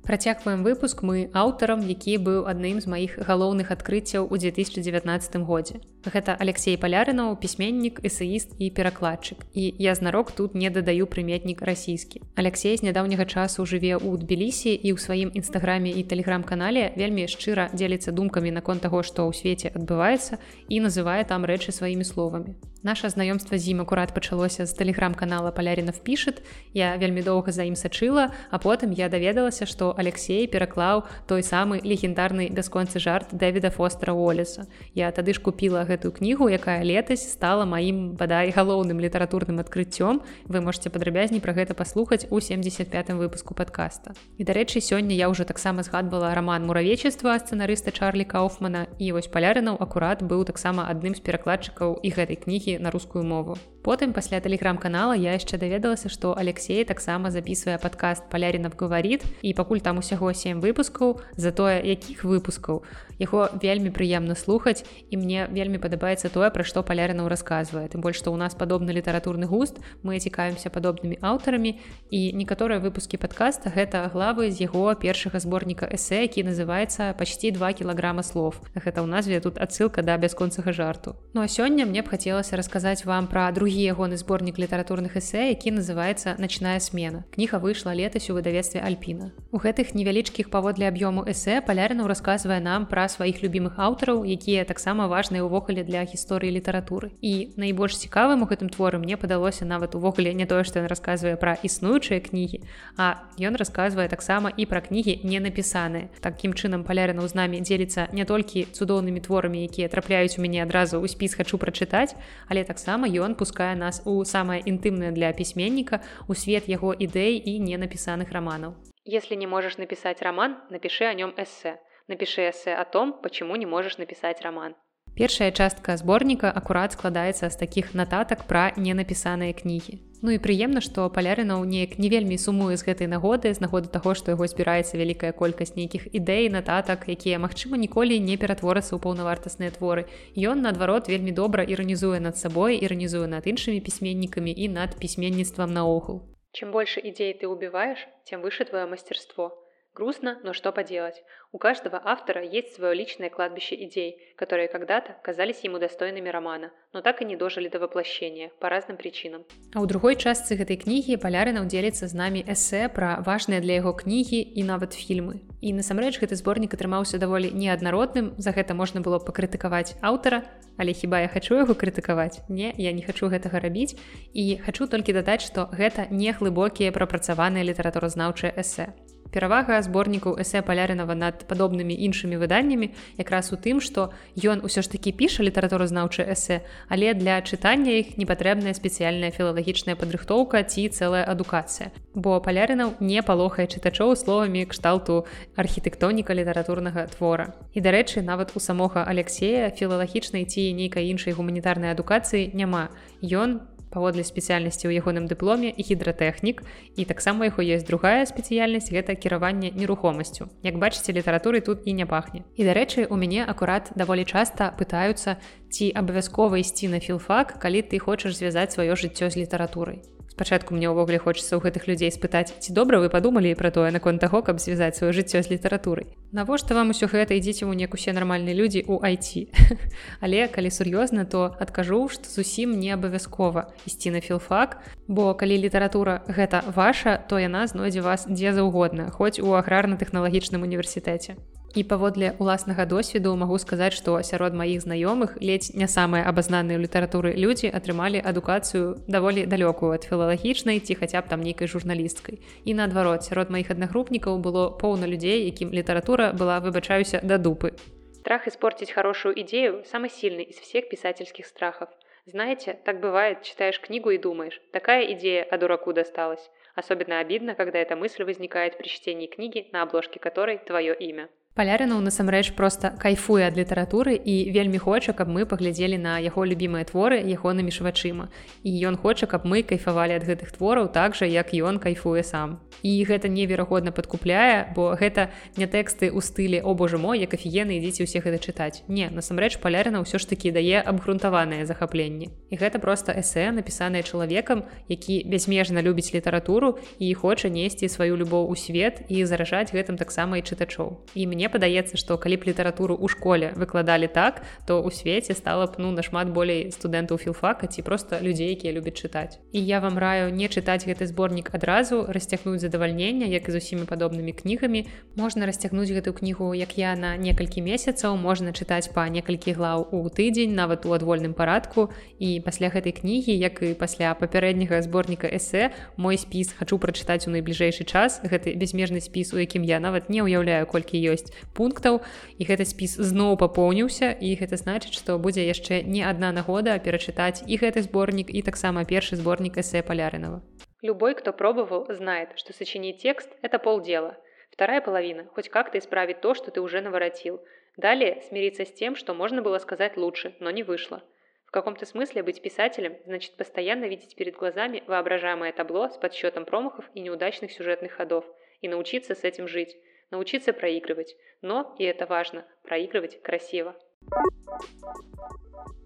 Працягваем выпуск мы аўтарам, які быў адным з маіх галоўных адкрыццяў у 2019 годзе. Гэта Алексей палярынаў, пісьменнік, эсеіст і перакладчык. І я знарок тут не дадаю прыметнік расійскі. Алексей з нядаўняга часу жыве ў Тбілісі і ў сваім нстаграме і тэлеграм-канале вельмі шчыра дзеліцца думкамі наконт таго, што ў свеце адбываецца і называе там рэчы сваімі словамі. Наша знаёмства з ім акурат пачалося з тэлеграм-канала палярінов пішет. Я вельмі доўга за ім сачыла, а потым я даведалася, што Алексей пераклаў той самы легендарны бясконцы жарт дэвіда фостера Олеса. Я тады ж купіла гэтую кнігу, якая летась стала маім бадай галоўным літаратурным адкрыццём. Вы можете падрабязней пра гэта паслухаць у 75 выпуску подкаста. І дарэчы, сёння я ўжо таксама згадвала роман муравечества сцэнарыста Чарлі Кауфмана і вось палярынаў акурат быў таксама адным з перакладчыкаў і гэтай кнігі на рускую мову. Потым пасля тэлеграм-канала я яшчэ даведалася, што Алексей таксама записывае падкаст палярінов гаварит і пакуль там усяго 7 выпускаў затое якіх выпускаў. Яго вельмі прыемна слухаць і мне вельмі падабаецца тое пра што палярынаў расказвае. Тым больш што ў нас падобны літаратурны густ мы цікаемся падобнымі аўтарамі і некаторыя выпускі падкаста гэта главы з яго першага зборніка эсэ які называется почти два кілаграма слов гэта ў назве тут адсылка да бясконцага жарту. Ну а сёння мне б хацелася расказаць вам пра другі ягоны зборнік літаратурных эсэ які называется начная смена кніга выйшла летась у выдавецтве альпіна у гэтых невялічкіх паводле аб'ёму эсэ палярынаў расказвае нам пра сваіх любімых аўтараў якія таксама важныя ўвогуле для гісторыі літаратуры і найбольш цікавым у гэтым творы мне падалося нават увогуле не тое што ён расказвае пра існуючыя кнігі а ён расказвае таксама і пра кнігі не напісаныя такім чынам палярынаў з намі дзеліцца не толькі цудоўнымі творамі якія трапляюць у мяне адразу ў спіс хачу прачытаць але таксама ён запускае нас у самае інтымнае для пісьменніка у свет яго ідэй і ненапісаных раманаў. Если не можешь написать роман, напиши о нем эссе. Напиши эссе о том, почему не можешь написать роман. Першая частка зборніка акурат складаецца з такіх нататак пра ненапісаныя кнігі. Ну і прыемна, што палярынаў неяк не вельмі сумуе з гэтай нагоды з нагоды таго, што яго збіраецца вялікая колькасць нейкіх ідэй, нататак, якія, магчыма, ніколі не ператворацца ў паўнавартасныя творы. Ён, наадварот, вельмі добра іранізуе над сабой, іранізуе над іншымі пісьменнікамі і над пісьменніцтвам наогул. Чем больше идей ты убиваешь, тем выше твое мастерство. Грустно, но что поделать. У каждого автора есть свое личное кладбище идей, которые когда-то казались ему достойными романа, но так и не дожили до воплощения по разным причинам. А у другой частцы гэтай кнігі палярынаў дзеліцца з намі эсэ пра важныя для яго кнігі і нават фільмы. І насамрэч гэты зборнік атрымаўся даволі неаднародным, за гэта можна было пакрытыкаваць аўтара, але хіба я хачу яго крытыкаваць? Не, я не хачу гэтага рабіць і хачу толькі дадаць, што гэта не глыбокія прапрацаваныя літаратуразнаўчыя эсэ. Перавага зборнікаў эсэ палярынава над падобнымі іншымі выданнямі якраз у тым, што ён усё ж такі піша літаратуразнаўчы эсэ, але для чытання іх не патрэбная спецыяльная філалагічная падрыхтоўка ці цэлая адукацыя. Бо палярынаў не палохае чытачоў словамі кшталту архітэктоніка літаратурнага твора. І дарэчы, нават у самога Алексея філалагічнай ці нейкай іншай гуманітарнай адукацыі няма. Ён паводле спецыяльнасці ў ягоным дыпломе і гідратэхнік. І таксама яго ёсць другая спецыяльнасць гэта кіраванне нерухомасцю. Як бачыце літаратуры тут і не пахне. І дарэчы у мяне акурат даволі часта пытаюцца ці абавязкова ісці на філфак калі ты хочаш звязаць сваё жыццё з літаратурай спачатку мне ўвогуле хочацца ў гэтых людзей спытаць ці добра вы падумалі пра тое наконт таго каб звязаць сваё жыццё з літаратурай. Навошта вам усё гэта? Ідзіце ў неяк усе нармальныя людзі у айти <laughs> але калі сур'ёзна то адкажу што зусім не абавязкова ісці на філфак бо калі літаратура гэта ваша то яна знойдзе вас дзе заўгодна хоць у аграрна-тэхналагічным універсітэце і паводле уласнага досведу магу сказаць што сярод маіх знаёмых ледзь не самыя абазнаныя літаратуры людзі атрымалі адукацыю даволі далёкую ад філалагічнай ці хаця б там нейкай журналісткай і наадварот сярод маіх аднагрупнікаў было поўна людзей якім літаратура была выбачаюся да дупы. Страх испортить хорошую идею самый сильный из всех писательских страхов. Знаете так бывает читаешь книгу и думаешь такая идея о дураку досталась особенно обидно когда эта мысль возникает при чтении книги на обложке которой твое имя палярынаў насамрэч просто кайфуе ад літаратуры і вельмі хоча каб мы паглядзелі на яго любімыя творы ягонымі швачыма і ён хоча каб мы кайфавалі ад гэтых твораў так жа як ён кайфуе сам. І гэта неверагодна падкупляе бо гэта не тэксты ў стылі о боже мой як афігены ідзіце ўсе гэта чытаць не насамрэч палярына ўсё ж такі дае абгрунтаваныя захапленні і гэта просто эсэ напісанае чалавекам які бязмежна любіць літаратуру і хоча несці сваю любоў у свет і заражаць гэтым таксама і чытачоў. І мне мне падаецца што калі б літаратуру ў школе выкладалі так то ў свеце стала б ну нашмат болей студэнтаў філфака ці просто людзей якія любяць чытаць. І я вам раю не чытаць гэты зборнік адразу расцягнуць задавальнення як і з усімі падобнымі кнігамі. Можна расцягнуць гэтую кнігу як я на некалькі месяцаў можна чытаць па некалькі глаў у тыдзень нават у адвольным парадку. І пасля гэтай кнігі як і пасля папярэдняга зборніка эсэ мой спіс хачу прачытаць у найбліжэйшы час. Гэты безмежны спіс у якім я нават не ўяўляю колькі ёсць пунктаў і гэты спіс зноў папоўніўся і гэта значыць што будзе яшчэ не адна нагода перачытаць і гэты зборнік і таксама першы зборнік эсэ палярынова любой кто пробовал знает что сочинить текст это полдела вторая половина хоть как-то исправить то что ты уже наворотил далее смириться с тем что можно было сказать лучше но не вышло в каком-то смысле быть писателем значит постоянно видеть перед глазами воображаемое табло с подсчетом промахов и неудачных сюжетных ходов и научиться с этим жить Научиться проигрывать, но, и это важно, проигрывать красиво.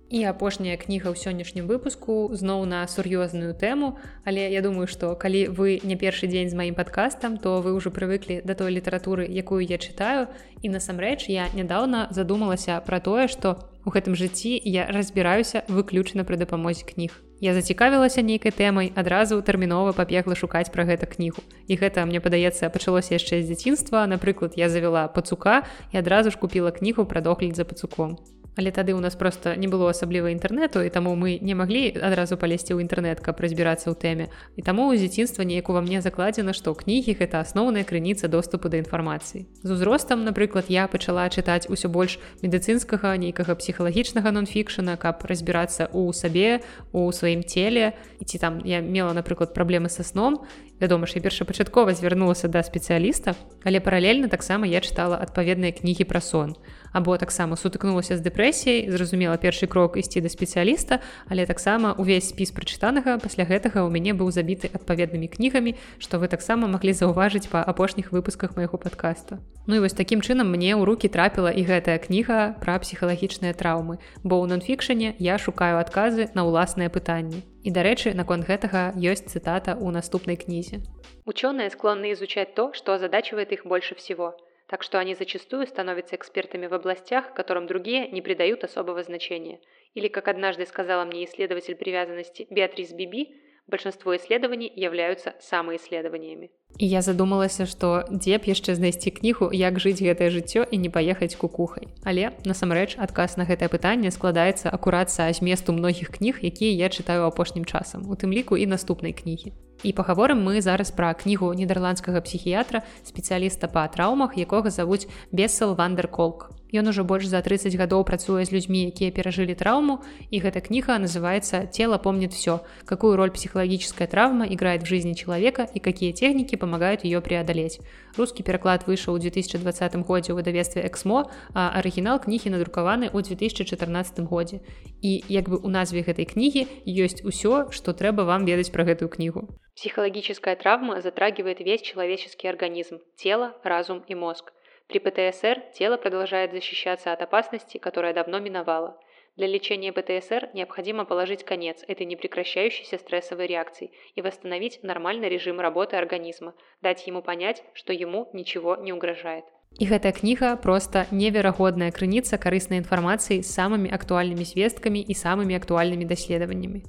І апошняя кніга ў сённяшнім выпуску зноў на сур'ёзную тэму, але я думаю, што калі вы не першы дзень з маім падкастам, то вы ўжо прывыклі да той літаратуры, якую я чытаю. І насамрэч я нядаўна задумалася пра тое, што у гэтым жыцці я разбіраюся выключна пры дапамозе кніг. Я зацікавілася нейкай тэмай, адразу тэрмінова пабегла шукаць пра гэта кнігу. І гэта мне падаецца пачалося яшчэ з дзяцінства. Напрыклад, я завяла пацука і адразу ж купіла кнігу пра догляд за пацуком але тады у нас просто не было асабліва інтэрнэту і таму мы не маглі адразу палезці ў інтэрнэт каб разбірацца ў тэме. І таму ў дзяцінства неяк ува мне закладзена што кнігі гэта асноўная крыніца доступу да інфармацыі. З узростам напрыклад я пачала чытаць усё больш медыцынскага нейкага псіхалагічнага нон-фікшана каб разбірацца ў сабе у сваім целе. І ці там я мела напрыклад праблемы са сном. Вядома ж я першапачаткова звярнулася да спецыяліста але паралельна таксама я чытала адпаведныя кнігі пра сон або таксама сутыкнулася з дэпрэсіяй зразумела першы крок ісці да спецыяліста але таксама увесь спіс прачытанага пасля гэтага ў мяне быў забіты адпаведнымі кнігамі што вы таксама маглі заўважыць па апошніх выпусках майго падкаста. Ну і вось такім чынам мне ў руки трапіла і гэтая кніга пра псіхалагічныя траўмы бо ў нон-фікшане я шукаю адказы на ўласныя пытанні. І дарэчы наконт гэтага ёсць цытата ў наступнай кнізе. Ученые склонны изучать то, что озадачивает их больше всего так что они зачастую становятся экспертами в областях, которым другие не придают особого значения. Или, как однажды сказала мне исследователь привязанности Беатрис Биби, большинство исследований являются самоисследованиями. І я задумалася, што дзе б яшчэ знайсці кнігу, як жыць гэтае жыццё і не паехаць кукухай. Але насамрэч адказ на гэтае пытанне складаецца акурат са зместу многіх кніг, якія я чытаю апошнім часам, у тым ліку і наступнай кнігі. І пагаворым мы зараз пра кнігу нідерландскага псіхіятра спецыяліста па траўмах, якога завуць Бесел Вандерколк. Ён ужо больш за 30 гадоў працуе з людзьмі, якія перажылі траўму, і гэта кніга называется «Тело помнит все. Какую роль психологическая травма играет в жизни человека и какие техники помогают ее преодолеть». Русский пераклад выйшаў у 2020 годзе ў выдавестве «Эксмо», а арыгінал кнігі надрукаваны ў 2014 годзе. І як бы у назве гэтай кнігі ёсць усё, што трэба вам ведаць пра гэтую кнігу. Психологическая травма затрагивает весь человеческий организм, тело, разум и мозг. При ПТСР тело продолжает защищаться от опасности, которая давно миновала. Для лечения ПТСР необходимо положить конец этой непрекращающейся стрессовой реакции и восстановить нормальный режим работы организма, дать ему понять, что ему ничего не угрожает. І гэтая кніга проста неверагодная крыніца карыснай інфармацыі з самымі актуальнымі звесткамі і самымі актуальнымі даследаваннямі.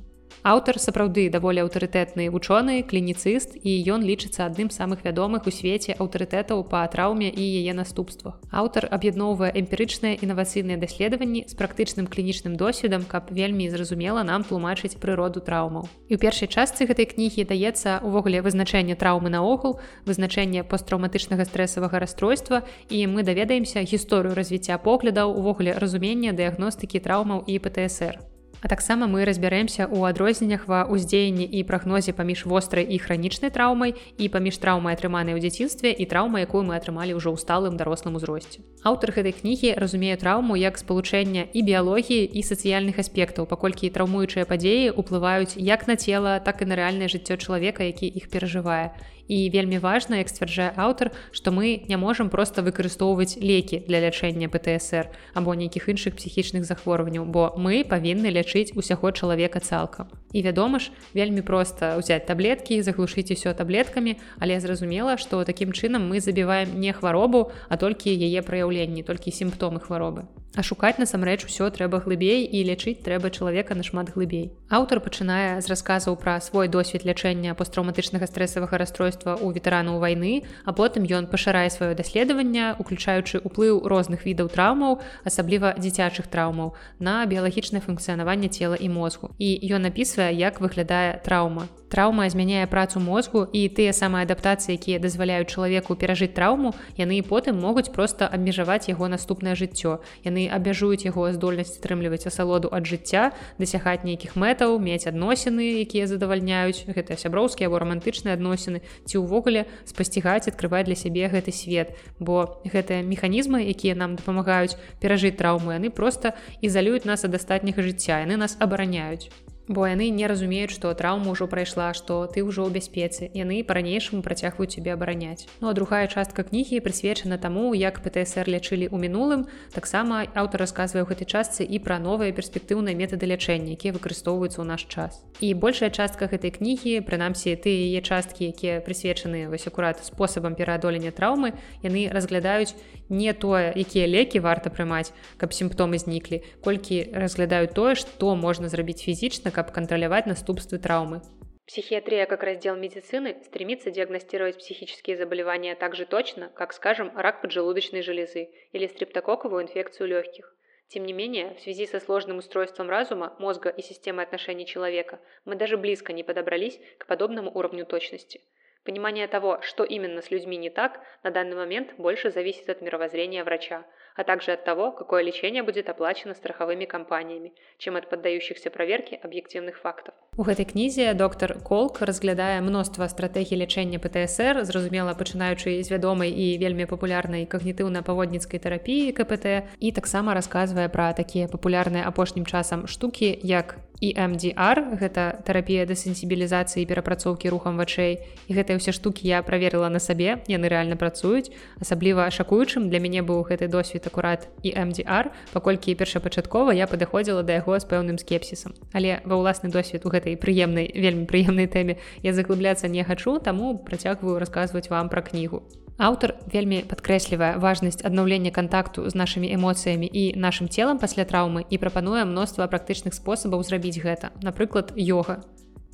Аўтар сапраўды даволі аўтарытэтны вучоны клініцыст і ён лічыцца адным з самых вядомых у свеце аўтарытэтаў па траўме і яе наступствах. Аўтар аб'ядноўвае эмпірычныя інавацыйныя даследаванні з практычным клінічным досведам каб вельмі зразумела нам тлумачыць прыроду траўмаў. І ў першай частцы гэтай кнігі даецца увогуле вызначэнне траўмы наогул вызначэнне посттраўматычнага стрэсавага расстройства і мы даведаемся гісторыю развіцця поглядаў увогуле разумення дыягностыкі траўмаў і птср А таксама мы разбярэмся ў адрозненнях ва ўздзеянні і прагнозе паміж вострай і хранічнай траўмай і паміж траўмай атрыманай у дзяцінстве і траўма, якую мы атрымалі ўжо ў сталым дарослым узросце. Аўтар гэтай кнігі разумее траўму як спалучэння і біялогіі і сацыяльных аспектаў, паколькі траўмуючыя падзеі ўплываюць як на цела, так і на рэальнае жыццё чалавека, які іх перажывае і вельмі важна як сцвярджае аўтар што мы не можам просто выкарыстоўваць лекі для лячэння птср або нейкіх іншых псіхічных захворванняў бо мы павінны лячыць усяго чалавека цалкам. І вядома ж вельмі проста ўзяць таблеткі заглушыць усё таблеткамі але зразумела што такім чынам мы забіваем не хваробу а толькі яе праяўленні толькі сімптомы хваробы А шукаць насамрэч усё трэба глыбей і лячыць трэба чалавека нашмат глыбей. Аўтар пачынае з расказаў пра свой досвед лячэння посттраўматычнага стрэсавага расстройства ў ветэранаў вайны, а потым ён пашырае сваё даследаванне, уключаючы ўплыў розных відаў траўмаў, асабліва дзіцячых траўмаў на біялагічнае функцыянаванне цела і мозгу. І ён напісвае, як выглядае траўма. Траўма змяняе працу мозгу і тыя самыя адаптацыі, якія дазваляюць чалавеку перажыць траўму, яны потым могуць проста абмежаваць яго наступнае жыццё. Яны абмяжуюць яго здольнасць атрымліваць асалоду ад жыцця, дасягаць нейкіх мэтаў, мець адносіны, якія задавальняюць гэтыя сяброўскія або рамантычныя адносіны ці ўвогуле спасцігаць адкрываць для сябе гэты свет. Бо гэтыя механізмы, якія нам дапамагаюць перажыць траўму, яны проста ізалююць нас ад астатняга жыцця, яны нас абараняюць бо яны не разумеюць што траўма ўжо прайшла што ты ўжо ў бяспецы. Яны па-ранейшаму працягваюць цябе абараняць. Ну а другая частка кнігі прысвечана таму як птср лячылі ў мінулым. Таксама аўтар расказвае ў гэтай частцы і пра новыя перспектыўныя метады лячэння якія выкарыстоўваюцца ў наш час. І большая частка гэтай кнігі прынамсі ты яе часткі якія прысвечаны вось акурат спосабам пераадолення траўмы яны разглядаюць не тое якія лекі варта прымаць каб сімптомы зніклі колькі разглядаюць тое што можна зрабіць фізічна каб кантраляваць наступствы траўмы Психиатрия как раздел медицины стремится диагностировать психические заболевания так же точно, как, скажем, рак поджелудочной железы или стрептококковую инфекцию легких. Тем не менее, в связи со сложным устройством разума, мозга и системы отношений человека, мы даже близко не подобрались к подобному уровню точности. Понимание того, что именно с людьми не так, на данный момент больше зависит от мировоззрения врача, а также от того, какое лечение будет оплачено страховыми компаниями, чем от поддающихся проверке объективных фактов. У гэтай кнізе доктор Колк разглядае мноства стратэгій лячэння ПТСР, зразумела пачынаючы з вядомай і вельмі папулярнай когнітыўна-паводніцкай тэрапіі КПТ і таксама расказвае пра такія папулярныя апошнім часам штукі, як EMDR гэта тэрапія дэсенсібілізацыі перапрацоўкі рухам вачэй. І гэтыя ўсе штукі я праверыла на сабе яны рэальна працуюць. Асабліва шакуючым для мяне быў гэты досвед акурат і MDR паколькі першапачаткова я падыходзіла да яго з пэўным скепсісам. Але ва ўласны досвед у гэтай прыемнай вельмі прыемнай тэме. Я заглыбляцца не хачу таму працягваю расказваць вам пра кнігу. Аўтар вельмі падкрэслівае важнасць аднаўлення кантакту з нашымі эмоцыямі і нашым целам пасля траўмы і прапануе мноства практычных спосабаў зрабіць гэта напрыклад йога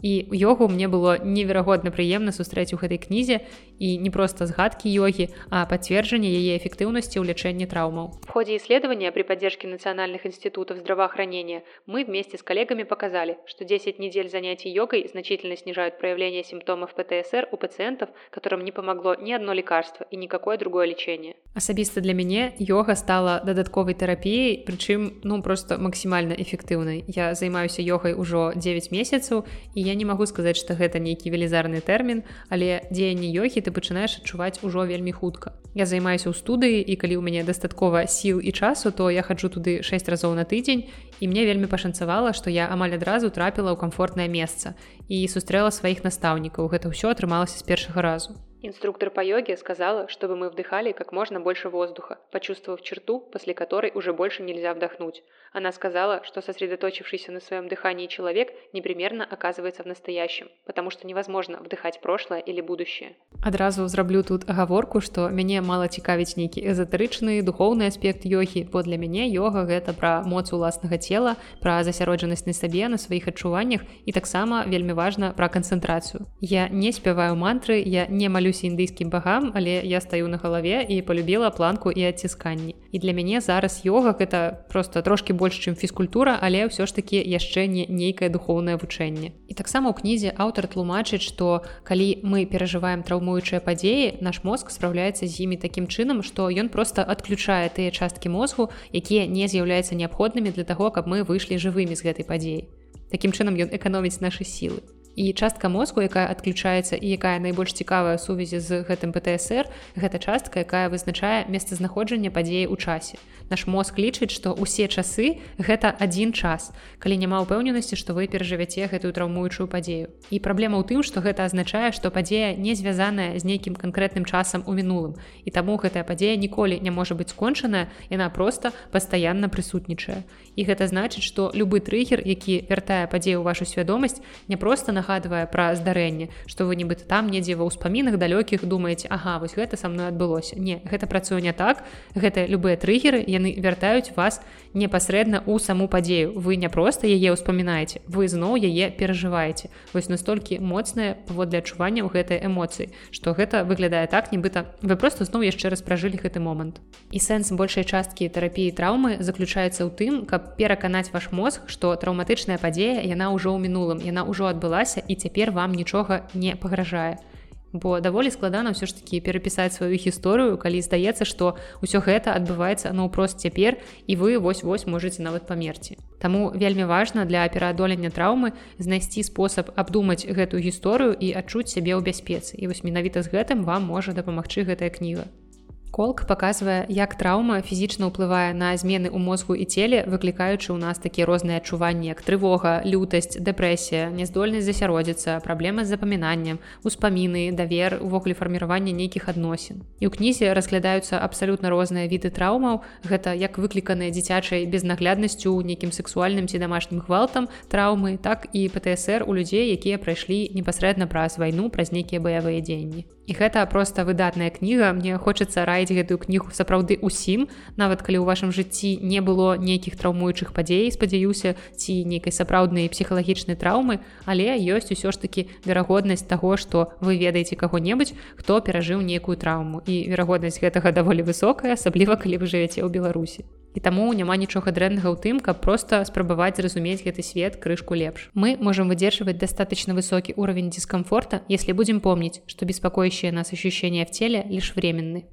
і йогу мне было неверагодна прыемна сустрэць у гэтай кнізе і не просто згадкі йогі, а подтверждение яе эффективности у лечения травмаў. В ходе исследования при поддержке национальных институтов здравоохранения мы вместе с коллегами показали, что 10 недель занятий йогой значительно снижают проявление симптомов ПТСР у пациентов, которым не помогло ни одно лекарство и никакое другое лечение. Асабіста для мяне йога стала дадатковай тэрапіяй, прычым ну просто максімальна эфектыўнай. Я займаюся йогай ужо 9 месяцаў і я не магу сказаць, што гэта нейкі велізарны тэрмін, але дзеянне йогі ты пачынаеш адчуваць ужо вельмі хутка. Я займаюся ў студыі і калі ў мяне дастаткова сіл і часу, то я хаджу туды 6 разоў на тыдзень і мне вельмі пашанцавала, што я амаль адразу трапіла ў камфортнае месца і сустрэла сваіх настаўнікаў. Гэта ўсё атрымалася з першага разу. Инструктор по йоге сказала, чтобы мы вдыхали как можно больше воздуха, почувствовав черту, после которой уже больше нельзя вдохнуть. Она сказала, что сосредоточившийся на своем дыхании человек непримерно оказывается в настоящем, потому что невозможно вдыхать прошлое или будущее. Адразу зраблю тут оговорку, что мяне мало цікавіць нейкі эзотарычны духовный аспект йоги, бо для мяне йога гэта пра моц уласнага цела, пра засяроджанасць на сабе на сваіх адчуваннях і таксама вельмі важна пра канцэнтрацыю. Я не спяваю мантры, я не малю Малюся індыйскім багам але я стаю на галаве і полюбіла планку і адцісканні і для мяне зараз йога гэта просто трошки больш чым фізкультура але ўсё ж таки яшчэ не нейкае духоўнае вучэнне і таксама ў кнізе аўтар тлумачыць што калі мы перажываем траўмуючыя падзеі наш мозг спраўляецца з імі такім чынам што ён просто адключае тыя часткі мозгу якія не з'яўляюцца неабходнымі для таго каб мы выйшлі жывымі з гэтай падзеі Такім чынам ён эканоміць нашы сілы і частка мозгу якая адключаецца і якая найбольш цікавая сувязі з гэтым птср гэта частка якая вызначае месцазнаходжанне падзеі ў часе. Наш мозг лічыць што ўсе часы гэта адзін час калі няма ўпэўненасці што вы перажывяце гэтую траўмуючую падзею. І праблема ў тым што гэта азначае што падзея не звязаная з нейкім канкрэтным часам у мінулым. І таму гэтая падзея ніколі не можа быць скончаная яна просто пастаянна прысутнічае. І гэта значыць што любы трыгер які вяртае падзею вашу свядомасць не проста на нагадвае пра здарэнне што вы нібыта там недзе ва ўспамінах далёкіх думаеце Ага вось гэта са мной адбылося не гэта працуе не так. Гэта любыя трыгеры яны вяртаюць вас непасрэдна ў саму падзею. Вы не проста яе ўспамінаеце вы зноў яе перажываеце. Вось настолькі моцнае паводле адчування ў гэтай эмоцыі што гэта выглядае так нібыта вы просто зноў яшчэ раз пражылі гэты момант. І сэнс большай часткі тэрапіі траўмы заключаецца ў тым каб пераканаць ваш мозг што траўматычная падзея яна ўжо ў мінулым яна ўжо адбылася адбылася і цяпер вам нічога не пагражае. Бо даволі складана ўсё ж такі перапісаць сваю гісторыю, калі здаецца, што ўсё гэта адбываецца наўпрост цяпер і вы вось-вось можете нават памерці. Таму вельмі важна для пераадолення траўмы знайсці спосаб абдумаць гэтую гісторыю і адчуць сябе ў бяспецы. І вось менавіта з гэтым вам можа дапамагчы гэтая кніга. Колк паказвае, як траўма фізічна ўплывае на змены ў мозгу і целе, выклікаючы ў нас такія розныя адчуванні, як трывога, лютасць, дэпрэсія, няздольнасць засяродзіцца, праблема з запамінаннем, успаміны, давер, увогуле фарміравання нейкіх адносін. І ў кнізе разглядаюцца абсалютна розныя віды траўмаў. Гэта як выкліканыя дзіцячай безнагляднасцю нейкім сексуальным ці домашнім гвалтам траўмы, так і ПТСР у людзей, якія прайшлі непасрэдна праз вайну праз нейкія баявыя дзеянні. І гэта проста выдатная кніга, мне хочацца раіць чытаць гэтую кнігу сапраўды усім нават калі ў вашым жыцці не было нейкіх траўмуючых падзей спадзяюся ці нейкай сапраўднай псіхалагічнай траўмы але ёсць усё ж такі верагоднасць таго што вы ведаеце каго-небудзь хто перажыў нейкую траўму і верагоднасць гэтага даволі высокая асабліва калі вы жывяце ў беларусі І таму няма нічога дрэннага ў тым, каб проста спрабаваць зразумець гэты свет крышку лепш. Мы можем выдерживать достаточно высокий уровень дискомфорта, если будем помнить, что беспокоящие нас ощущения в теле лишь временны.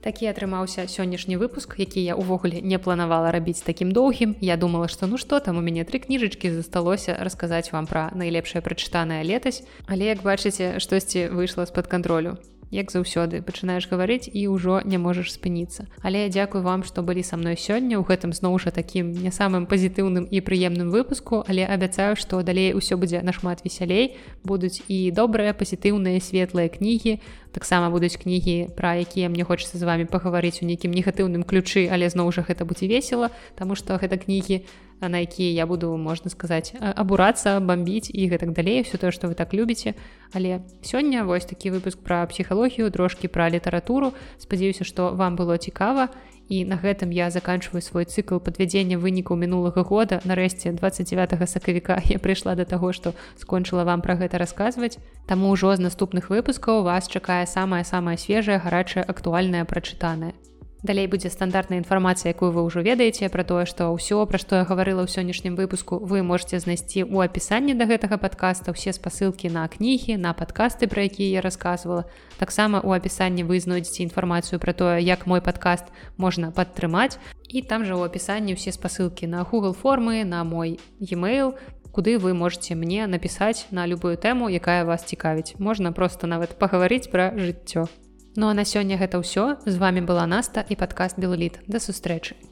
Такі атрымаўся сённяшні выпуск, які я ўвогуле не планавала рабіць такім доўгім. Я думала, што ну што там у мяне тры кніжачкі засталося расказаць вам пра найлепшае прачытаная летась. Але як бачыце, штосьці выйшла з-пад кантролю як заўсёды пачынаеш гаварыць і ўжо не можаш спыніцца. Але я дзякую вам што былі са мной сёння ў гэтым зноў жа такім не самым пазітыўным і прыемным выпуску але абяцаю што далей усё будзе нашмат весялей будуць і добрыя пазітыўныя светлыя кнігі таксама будуць кнігі пра якія мне хочацца з вами пагаварыць у нейкім негатыўным ключы але зноў жа гэта будзе весела Таму што гэта кнігі на якія я буду можна сказаць абурацца бомбіць і гэтак далей все тое што вы так любіце. Але сёння вось такі выпуск пра псіхалогію трошкі пра літаратуру. Спадзяюся што вам было цікава. І на гэтым я заканчиваю свой цыкл падвядзення вынікаў мінулага года. Нарэшце 29 сакавіка <laughs> я прыйшла до таго што скончыла вам пра гэта расказваць. Таму ўжо з наступных выпускаў вас чакае самая самая свежая гарачая актуальная прачытаная Далей будзе стандартная інфармацыя, якую вы ўжо ведаеце пра тое, што ўсё, пра што я гаварыла ў сённяшнім выпуску, вы можете знайсці ў апісанні да гэтага падкаста ўсе спасылкі на кнігі, на падкасты, пра якія я рассказывала. Таксама ў апісанні вы знойдзеце інфармацыю пра тое, як мой падкаст можна падтрымаць. І там жа ў апісанні ўсе спасылкі на Google формы, на мой e-mail, куды вы можете мне напісаць на любую тэму, якая вас цікавіць. Можна проста нават пагаварыць пра жыццё. Ну а на сёння гэта ўсё. З вами была наста і падкаст белліт да сустрэчы